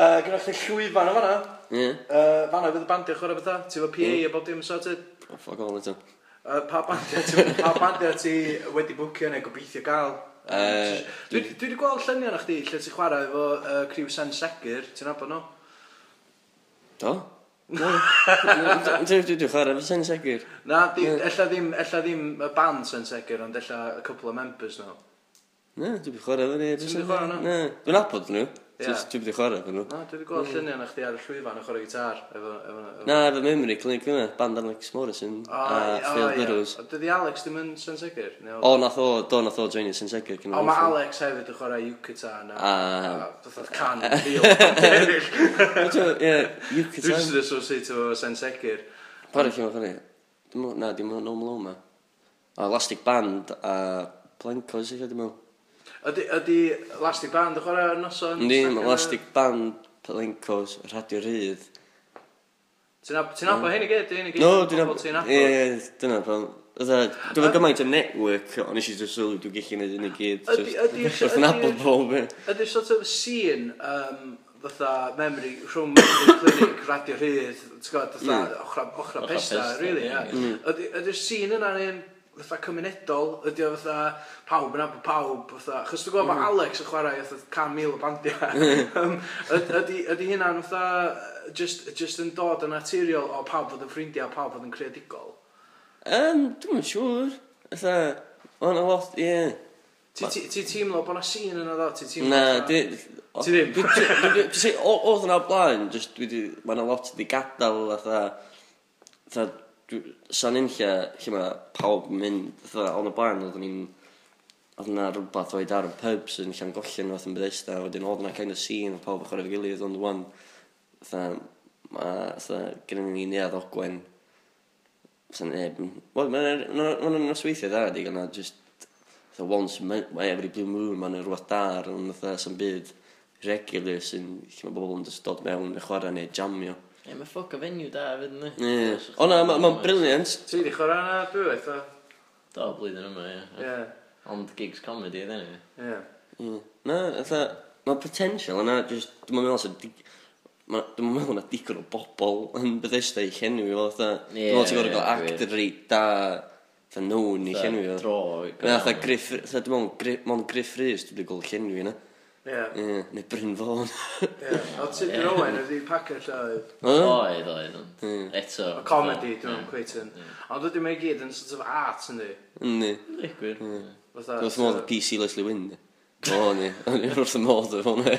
uh, Gwneud chdi llwyfan o fanna. Yeah. Uh, fanna fydd y bandiau chwarae bethau. Ti efo PA a bob dim sorted? Oh, fuck all, ydw. Uh, pa bandio ti, pa bandiau ti wedi bwcio neu gobeithio gael? Uh, dwi wedi gweld lluniau na chdi lle ti'n chwarae efo uh, criw Sen Segur, ti'n nabod nhw? Do? Dwi wedi chwarae efo Sen Segur. Na, ella ddim, ella ddim y band Sen Segur, ond ella a couple of members nhw. Na, dwi wedi chwarae efo ni. Ti'n wedi chwarae nhw? Na, dwi'n abod nhw. Just Dwi wedi chwarae fan nhw. Na, dwi wedi gweld mm. lluniau na chdi ar y llwyfan yn chwarae gitar. Efo, efo, efo. Na, efo Memory Clinic yna, band Alex Morrison oh, a oh, Phil Burrows. Yeah. Dydi Alex ddim yn Sensegir? O, nath o, do nath o joinio Sensegir. O, mae Alex hefyd yn chwarae Yucatan na. A... Fythodd can yn fil. Ie, Yucatan. Dwi'n sydd associate efo Sensegir. Pari lle mae'n chwarae? Na, dim o'n normal o ma. O, Elastic Band a Blancos eich ddim o'n. Ydy, ydy Elastic Band yn chwarae ar noson? Ni, mae Elastic Band, Pelencos, Radio Rydd. Ti'n ab- ti'n abod hyn i gyd? Hyn i gyd? No, dwi'n abod. Ie, ie, dyna pan. Dwi'n fawr gymaint o network, ond eisiau i ddweud sylw dwi'n gallu gwneud yn y gyd. Ydy- ydy- Dwi'n ydy- nabod pob e. Ydy'r sort of scene, um, fatha, memory, rhwng memory clinic, radio rhydd, ti'n gwybod, fatha, mm. ochra, ochra ochra pesta, pesta, really, ie. Ydy- mm. Ydy'r scene yna'n un fatha cymunedol ydy o fatha pawb yn abod pawb fatha chos dwi'n gwybod mm. bod Alex yn chwarae fatha can mil o bandiau um, ydy ydi hynna'n fatha just, just yn dod yn naturiol o pawb fod yn ffrindiau pawb fod yn creadigol um, dwi'n siŵr fatha O'n a lot, ie. Ti teimlo bod na sîn yna ddo? Ti teimlo? Na, di... Ti ddim? Oedd yna blaen, just dwi di... Mae yna lot di gadael, fatha... Fatha Sa'n un lle, lle mae pawb yn mynd, fatha, on y blaen, oedden ni'n, oedd yna rhywbeth oed ar y pubs yn llan gollen fath yn Bethesda, a wedyn oedd yna kind of scene, a pawb yn chwarae fy gilydd, ond wan, fatha, mae, fatha, gyda ni neuad ogwen, fatha neb, wel, mae'n nosweithio dda, di gyda, just, fatha, once, mae every blue moon, mae'n rhywbeth dar, ond fatha, sy'n byd regular sy'n, lle mae bobl yn dod mewn, chwarae neu jamio. Ie, mae ffoc o fenyw da fyd yn Ie. O na, ma- ma'n briliant. Ti di chwarae na dwywaith o? Do, blwyddyn yma, ie. Ie, Ond gigs comedy ydyn ni. ie. Ie. Na, fatha, mae potential yna, just, dwi'n meddwl sy'n dig... ma- Dwi'n meddwl na digon o bobl yn Bethesda i llenwi fel fatha. Ie, Dwi'n meddwl ti'n gorau ie, gael actor reit da, fatha known i llenwi fo. Dro. Na, fatha Griff, fatha dwi'n meddwl, Gri- mond Griff Rhys, dwi'n gweld llenwi yna. Ie. Ie, neu Bryn Fawn. Ie, o Tudur Owen ydi packet oedd. Oedd, oedd, ond eto. Y comedy, dwi'n yeah. cweit yn. Ond ydym ei gyd yn sort of art, yndi? Yndi. Ligwyr. Dwi'n modd PC Leslie Wynn. O, ni. O'n i'n wrth y modd efo hwnna.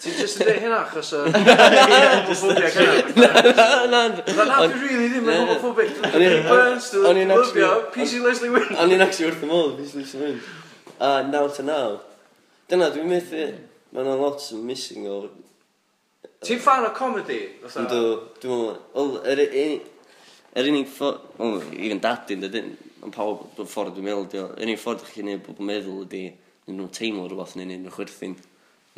Ti'n just yn dweud hynna achos o'r homophobia hynna? Na, na. Na, dwi rili ddim yn homophobic. Burns, dwi'n lyfio PC Leslie Wynn. O'n i'n actually wrth y modd, PC Leslie Wynn. A, naw to naw. Dyna dwi'n methu. Mae yna lot yn missing o... Ti'n fan o comedy? Yndw, dwi'n meddwl. Wel, yr unig... Yr unig ffordd... Wel, even dadyn, dydyn. ond pawb dwi'n ffordd dwi'n meddwl, diolch. Yr unig ffordd chi'n neud bobl meddwl ydy... nyn nhw'n teimlo rhywbeth, neu nyn nhw'n chwerthin.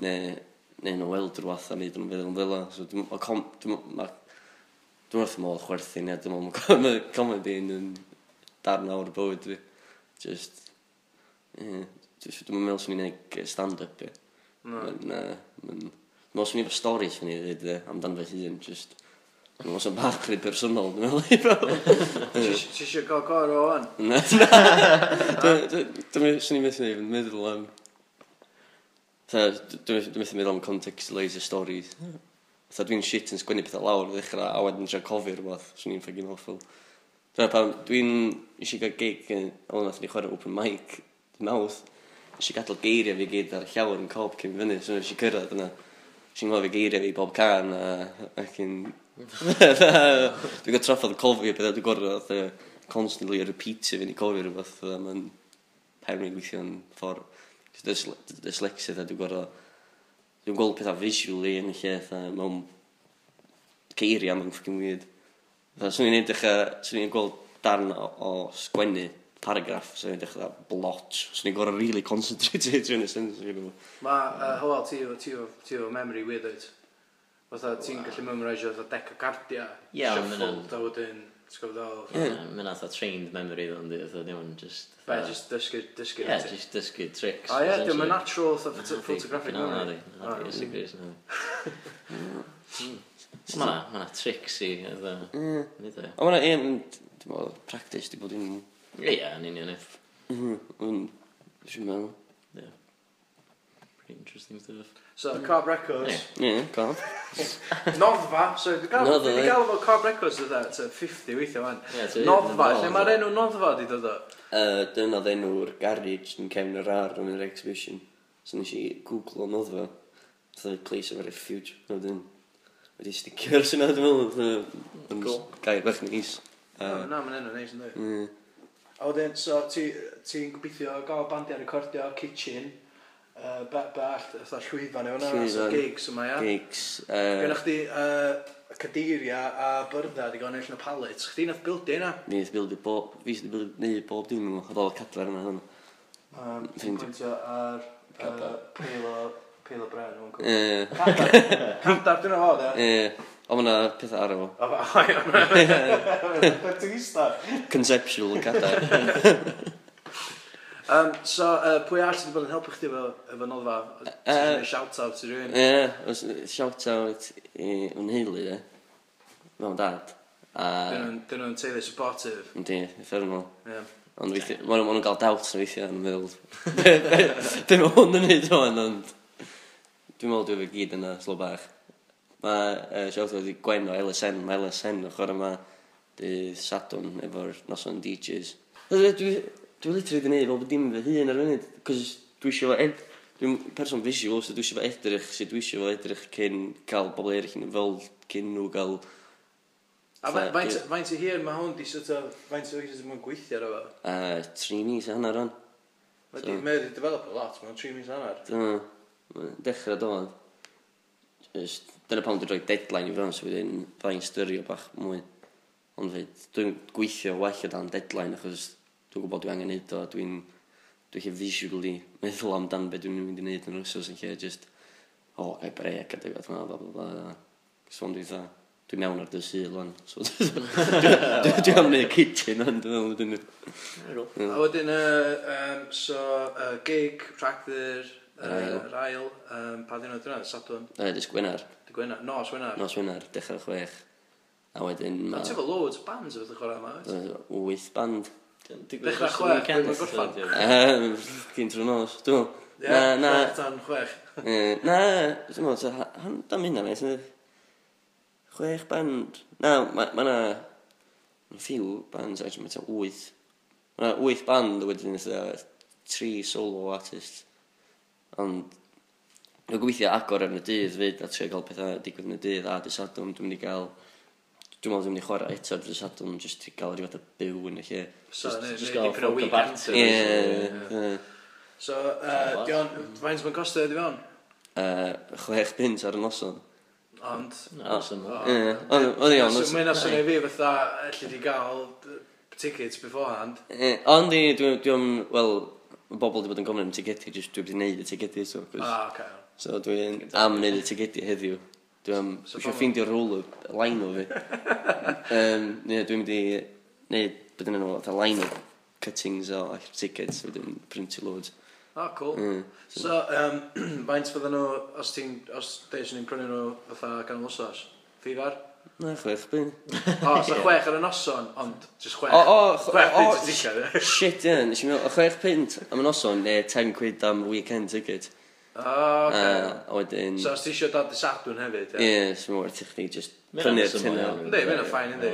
Neu... Neu nhw'n weld rhywbeth, a nid nhw'n feddwl yn fel So, dwi'n meddwl... Dwi'n wrth modd chwerthin, ia. Dwi'n meddwl mae comedy yn darn awr bywyd fi. Just... Yeah. Dwi'n meddwl sy'n ni'n unig stand-up, ie. Na. Na, mae'n... Mae'n swn i efo stori swn i ddweud amdan fe hun, just... Mae'n sy'n bach rhy personol, dwi'n meddwl, i bro. Ti eisiau gael gor o o'n? Na, na. Dwi'n swn i'n methu meddwl am... Dwi'n methu meddwl am contextualise y stori. Tha dwi'n shit yn sgwennu pethau lawr o ddechrau, a wedyn tra cofio rhywbeth, sy'n ni'n ffegin hoffol. Dwi'n pam, dwi'n eisiau gael gig, ond nath ni chwarae open mic, mawth, Nes i gadael geiriau fi gyd ar y llawr yn cob cyn fyny, so nes i cyrraedd yna. Nes i'n ngofio geiriau fi bob can a ac yn... Dwi'n gwybod traffodd cofio beth dwi'n gorfod constantly repeatio fi'n i cofio rhywbeth. Mae'n pen fi'n gweithio'n ffordd dyslexia dda, dwi'n gorfod... Dwi'n gweld pethau visually yn y lle, dda, mewn geiriau, mae'n ffocin weird. Swn i'n edrych a... swn i'n gweld darn o, o sgwennu paragraff, so edrych ar blot. So i'n gorau really concentrated yn y sens. Mae, hywel, ti o memory withered. Fytha, ti'n gallu memorisio fatha ond yeah, shuffled, Da wedyn, ti'n gwybod o... Mae'n atho trained memory fel ynddi, atho ddim yn just... Be, just dysgu, dysgu. Yeah, just dysgu tricks. O ie, dim yn natural atho photographic memory. Na, na, serious, na. Mm. Mae'na, na, tricks i, atho. Ond mae'na un, dim ond, practice, di bod yn Ia, yn union if. Yn... Si'n meddwl. Ie. Pretty interesting stuff. So, Carb Records. Ie, cob. Noddfa, so dwi'n gael, Noddfa, dwi'n ie. gael fo Cob Records dda, to 50 weithio fan. Ie, so- Noddfa, lle mae'r enw Noddfa di dod o? Yy, Dyna enw'r garage yn cefn yr ar yn yr exhibition. So nes i googlo noddfa. Fatha place of refuge. No, dyn. Wedi sticio'r sy'n dwi'n meddwl. fatha- Cool. Gair bach nis. A- O, Na, mae'n enw neis yn dweud. Ie. A wedyn, so ti'n ti, ti gobeithio gael bandiau recordio, kitchen, uh, bellt, fatha llwyfan efo na, so gigs yma, ia? Gigs. Uh... Gynnwch chi uh, cadeiria a byrdda di gael ennill yn y palets. Chdi nath bildio yna? Ni nath bildio bob, fi sydd wedi bildio bob dim yma, oedd o'r cadfer yna. Um, ti'n pwyntio ar uh, peil o, peil o bren, o'n gwybod. Cadar, cadar dyna fo, ia? Ie. Ond mae yna pethau ar efo. O, o, iawn. Ti'n gysda? Conceptual yn cadar. Um, so, uh, pwy arall sydd wedi bod yn helpu chdi efo, efo nodfa? Uh, shout-out i rhywun? Ie, yeah, shout-out i yn heili, ie. Mam dad. A... Dyn nhw'n teulu supportive. Yndi, effernol. Yeah. Ond weithio, maen nhw'n cael doubts yn weithio yn ymwneud. Be mae hwn yn neud rwan, ond... Dwi'n meddwl dwi'n fe gyd yna, slo bach. Mae uh, siawt wedi gwen o LSN, mae LSN yn chwarae yma dydd Sadwn efo'r noson DJs. Dwi'n dwi, dwi literally wedi gwneud fel bod dim fy hun ar funud, cos dwi eisiau fo ed... Dwi'n person visual, so dwi eisiau fo edrych, so dwi eisiau fo edrych cyn cael bobl eraill yn fel cyn nhw gael... A faint o hir mae hwn di sort of, faint o hir sydd yn gweithio ar efo? Uh, tri mis a hanner o'n. Mae so, di develop a lot, mae'n tri mis a hanner. Dyna, dechrau dod dyna pan dwi'n rhoi deadline i fewn, so wedyn ddau'n styrio bach mwy. Ond fyd, dwi'n gweithio well o dan deadline, achos dwi'n gwybod dwi'n angen neud o, dwi'n dwi eich visually meddwl amdan beth dwi'n mynd i neud yn yr wsos yn lle, just, o, oh, gael brec a dwi'n fath yma, bla bla bla. So ond dwi'n dda, dwi'n mewn ar dy syl o'n, so dwi'n am neud kitchen o'n, dwi'n meddwl, dwi'n. A wedyn, so, uh, gig, rhagfyr, yr ail, yr ail um, pa ddyn ddiwrnod yna, Sadwn? E, dys Gwynar. Dy Gwynar, nos Gwynar. Nos Gwynar, dechrau chwech. A wedyn... Ma... Ti'n fo loads o bands oedd y chwarae yma? oes? Wyth band. Dechrau chwech, dwi'n mynd gorffan. Ehm, Gyn trwy nos, dwi'n Na, na. Chwech Tan chwech. Na, dwi'n meddwl, dan mynd am eithaf. Chwech band. Na, mae na... Mae ffiw bands, mae'n wyth. Mae na wyth band wedyn, tri solo artist. Ond Dwi'n gobeithio agor ar y dydd fyd a trio gael pethau digwydd yn y dydd a dy sadwm. Dwi'n mynd i gael... Dwi'n meddwl dwi'n mynd i chwarae eto dy sadwm jyst i gael rhywbeth o byw yn y lle. So, just, just gael ffog o bart. Ie. ie, So, uh, Dion, faint mae'n costio ydi fewn? Uh, chwech pint ar y noson. Ond... Ond iawn. Mae'n asyn i fi fatha, allu di gael tickets beforehand. Ond i, dwi'n, wel, Mae bobl wedi bod yn gofyn am tigedi, jyst dwi wedi gwneud y tegedi eto. Ah, okay. So dwi'n am wneud y tigedi heddiw. Dwi so, eisiau ffeindio rôl o line o fi. um, yeah, dwi'n mynd i wneud, beth yn enw, fatha line o cuttings o tickets, so dwi'n printio loads. Oh, cool. Mm, so, so um, faint fydden nhw, os ti'n, os deis ni'n prynu nhw fatha gan wsos? Fifar? Na, chwech bin. O, so chwech ar y noson, ond just chwech. O, o, chwech o, pint i ticad. Shit, ie, nes i meddwl, chwech pint am y noson, neu 10 quid am weekend ticket. O, oce. A wedyn... So, os ti eisiau dod i sadwn hefyd, ie? Ie, sy'n mwyn ti chdi, just prynu'r tynnu. Ynddi, mae'n ffain, ynddi.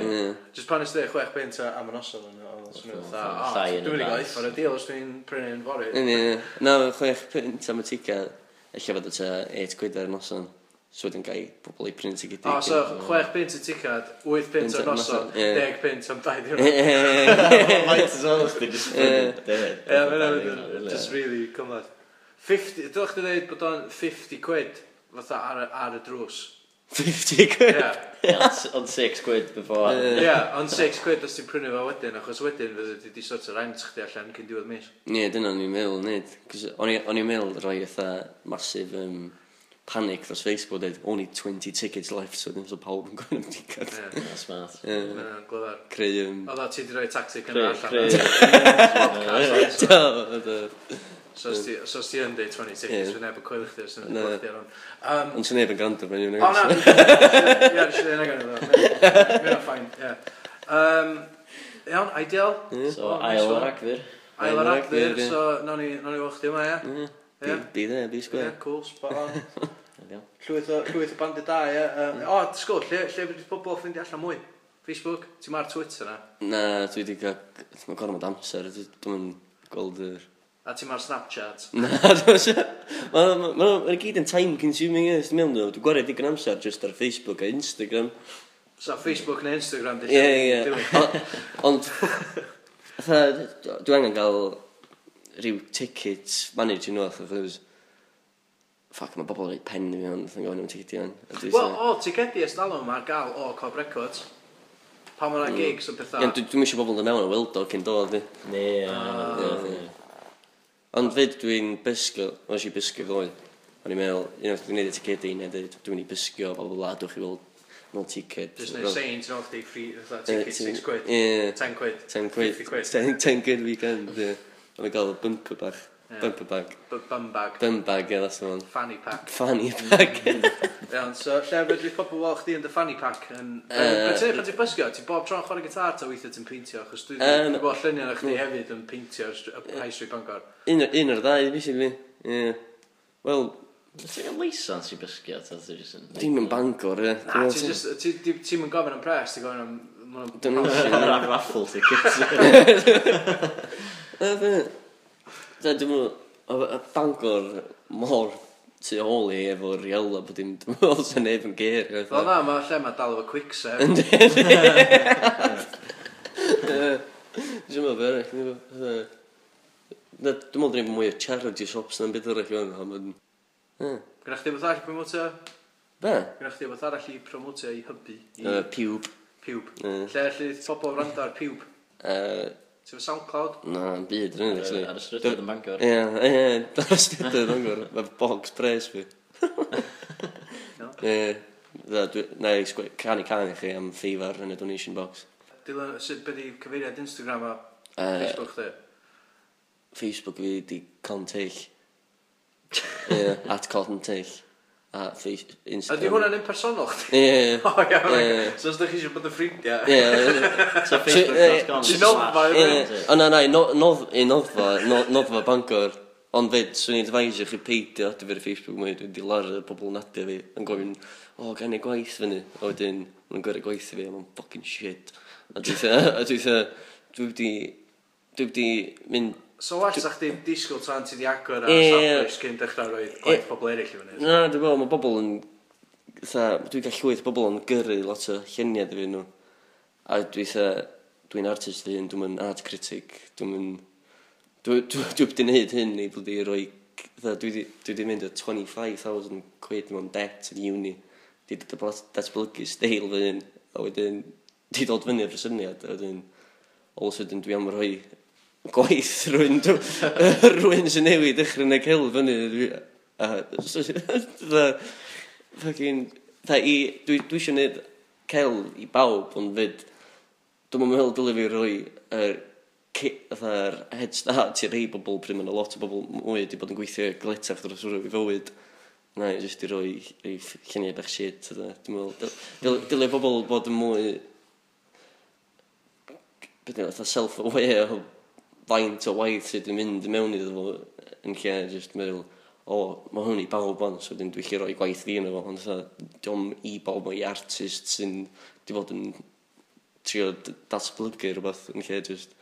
Just pan ysdi chwech pint am y noson, ond dwi'n mynd i gael eithaf ar y deal os dwi'n prynu'n fori. Ie, na, chwech pint am y ticad, efallai fod o ta 8 quid ar y noson. So wedyn gael pobl i print i gyd. O, so 6 pint y ticad, 8 pint o'r noson, 10 pint am 2 diwrnod. Faint is honestly, just print. Ie, mae'n just really cymlaeth. 50, dylech chi dweud bod o'n 50 quid fatha ar, ar y drws. 50 quid? Ie. Ond 6 quid before. Ie, ond 6 quid os ti'n prynu fo wedyn, achos wedyn fydde ti di sort o rent chdi allan cyn diwedd mis. Ie, dyna o'n i'n meddwl, nid. O'n i'n meddwl rhoi eitha masif um, panic dros Facebook dweud, only 20 tickets left, so ddim so pawb yn gwneud am ticket. Ie, yeah, smart. Ie. Yeah. Glyfar. Creu... Um... O da, ti di rhoi tactic yna allan. Creu... So os ti yn dweud 20 tickets, fe neb yn coelio chdi, os ti'n gwybod chdi ar hwn. Ond ti'n neb yn gwrando fe, ni'n gwneud. O na, ie, nes i ddweud yna gan iddo. Mae'n ffain, ie. Iawn, ideal. So, ail o'r agfyr. Ail ar agfyr, so, nawn ni wach chdi yma, ie. Yeah. Be, be there, Ie, square. Cool, spot on. llwyth o, llwyth o bandi da, ie. Yeah. Mm. O, sgwr, lle, lle bydd pobl ffeindio allan mwy? Facebook? Ti'n ma'r Twitter na? Na, dwi wedi cael... Mae'n gormod amser, dwi'n gweld yr... A ti'n ma'r Snapchat? Na, dwi'n siarad. Mae'n gyd yn time consuming, ie. Dwi'n meddwl, dwi'n gwario digon amser just ar Facebook a Instagram. So Facebook neu Instagram, dwi'n siarad. Ie, ie. Ond... Dwi angen cael rhyw tickets managing north of those ffac, mae bobl yn rhaid pen i mi ond, yn gofyn am tigedi o'n. Wel, o, tigedi esdalwm ar gael o Cob Records. Pa mae'na mm. gigs o bethau. Ie, dwi'n eisiau bobl yn mewn o weld o cyn dod, di. Ne, ah. Ond fyd dwi'n bysgu, o'n eisiau bysgu ddoe. O'n i'n meddwl, unwaith dwi'n neud y tigedi, neu dwi'n i bysgu o bobl wlad dwi'n i weld nôl ticket. Just no saying to free, the free, ticket 6 quid, 10 quid, 10 quid, 50 quid. 10 quid weekend, ie. Ond yn e gael y bumper bag. Yeah. Bumper bag. B bum bag. Bum bag, ie, that's the one. Fanny pack. Fanny pack. Mm. Iawn, so lle fedrith pobl weld chdi yn dy fanny pack yn... Uh, Beth pan ti'n bysgio, ti bob tro'n chwarae gitar ta weithio ti'n peintio, achos dwi'n um, dwi bod lluniau na chdi mm. hefyd yn peintio ar High Street Bangor. Un, un o'r ddau, basically. Yeah. Wel, Ti'n gael leisans i bysgu ta? Dim yn Bangor, ie. Na, ti'n yn gofyn am pres, ti'n gofyn am... Dwi'n raffle tickets. Da, dwi'n meddwl, y Bangor mor tu ôl i efo Riela, bod dim, dwi'n meddwl, sy'n neb yn geir. Wel na, mae lle mae dal efo quicksand. Ynddi, Dwi'n meddwl, berach, dwi'n meddwl, Na, dwi'n meddwl ni'n mwy o charity shops na'n byd arall o'n hwn. Gwna chdi beth arall i promotio? Be? Gwna chdi beth arall i promotio i hybu? I... Uh, piwb. Piwb. Uh. Lle allu pobl rando ar piwb? Uh, Ti'n fy SoundCloud? Na, yn byd yn actually. Ar y strydydd yn Bangor. Ie, ie, ar y strydydd yn Bangor. Mae box pres fi. Ie, dda, na, i canu canu chi am ffifar yn y donation box. Dylan, sut byddi cyfeiriad Instagram a Facebook chdi? Facebook fi di Colin Teill. Ie, at Colin Teill a Facebook, Instagram. Ydy hwnna'n impersonol chdi? Ie. O iawn, so os ydych chi eisiau bod yn ffrindiau. Ie. So facebook.com slash. O na, na, i noddfa, noddfa Bangor. Ond fyd, swn i'n advisor chi peidio adfer y Facebook mwy, dwi'n dilar y bobl nadio fi, yn gofyn, o, gan i gwaith fyny, a wedyn, yn gwerth gwaith fi, a mae'n fucking shit. A dwi'n dwi wedi, dwi wedi mynd So well sa chdi disgwyl tan ti di agor a safbwysh cyn dechrau roi gwaith pobl eraill i fyny? Na, dwi'n meddwl, mae bobl yn... Tha, Dwi'n gallu llwyth bobl yn gyrru lot o lluniau dy nhw. A dwi Dwi'n artist fi hyn, dwi'n mynd art critic, dwi'n mynd... Dwi wedi gwneud hyn i bod i roi... Dwi wedi mynd o 25,000 quid mewn debt yn uni. Di dod datblygu steil fy hyn. A wedyn, di dod fyny ar y syniad. A wedyn, all of a sudden dwi am rhoi gwaith rwy'n rwy'n sy'n newid ychryd neu cael fyny. A dda fucking dda i dwi, dwi eisiau gwneud cael i bawb ond fyd dwi'n meddwl dylai fi roi yr fatha'r head start i rei bobl pryd mae'n lot o bobl mwy wedi bod yn gweithio gletach dros rwy'n fywyd. Na i jyst i roi rei lluniau bach shit dwi'n meddwl dylai bobl bod yn mwy beth yna self-aware o faint o waith sydd yn mynd i mewn iddo fo yn lle just meddwl, o, oh, mae hwn i bawb ond, so dyn dwi'n lle roi gwaith fi yno fo, ond so, diom i bawb o'i artist sy'n di fod yn trio datblygu rhywbeth yn lle just.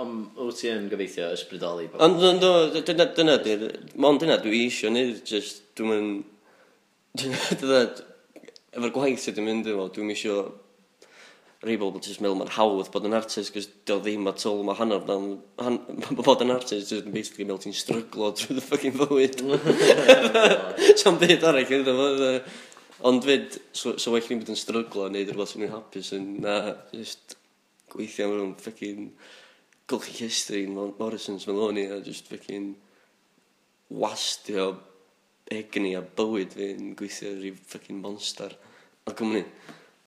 Ond wyt ti yn gobeithio ysbrydoli? Ond no, dyna, dyna, ond dyna dwi eisiau neud, just, dwi'n mynd, dyna, dyna, efo'r gwaith sydd yn mynd efo, dwi'n eisiau rhai bobl jyst meddwl mae'n hawdd bod yn artist, cos dio ddim at all, mae hanner dan, han, bod yn artist, jyst yn basically meddwl ti'n stryglo drwy dy ffucking fywyd. Sian byd arall, ydw fo. E. Ond fyd, so, so well ni'n bod yn stryglo, neud rhywbeth sy'n ni'n hapus, yn na, just gweithio am rhywun ffucking golchi history yn Morrison's Meloni, a just ffucking wastio egni a bywyd fi'n gweithio rhyw ffucking monster. o o'n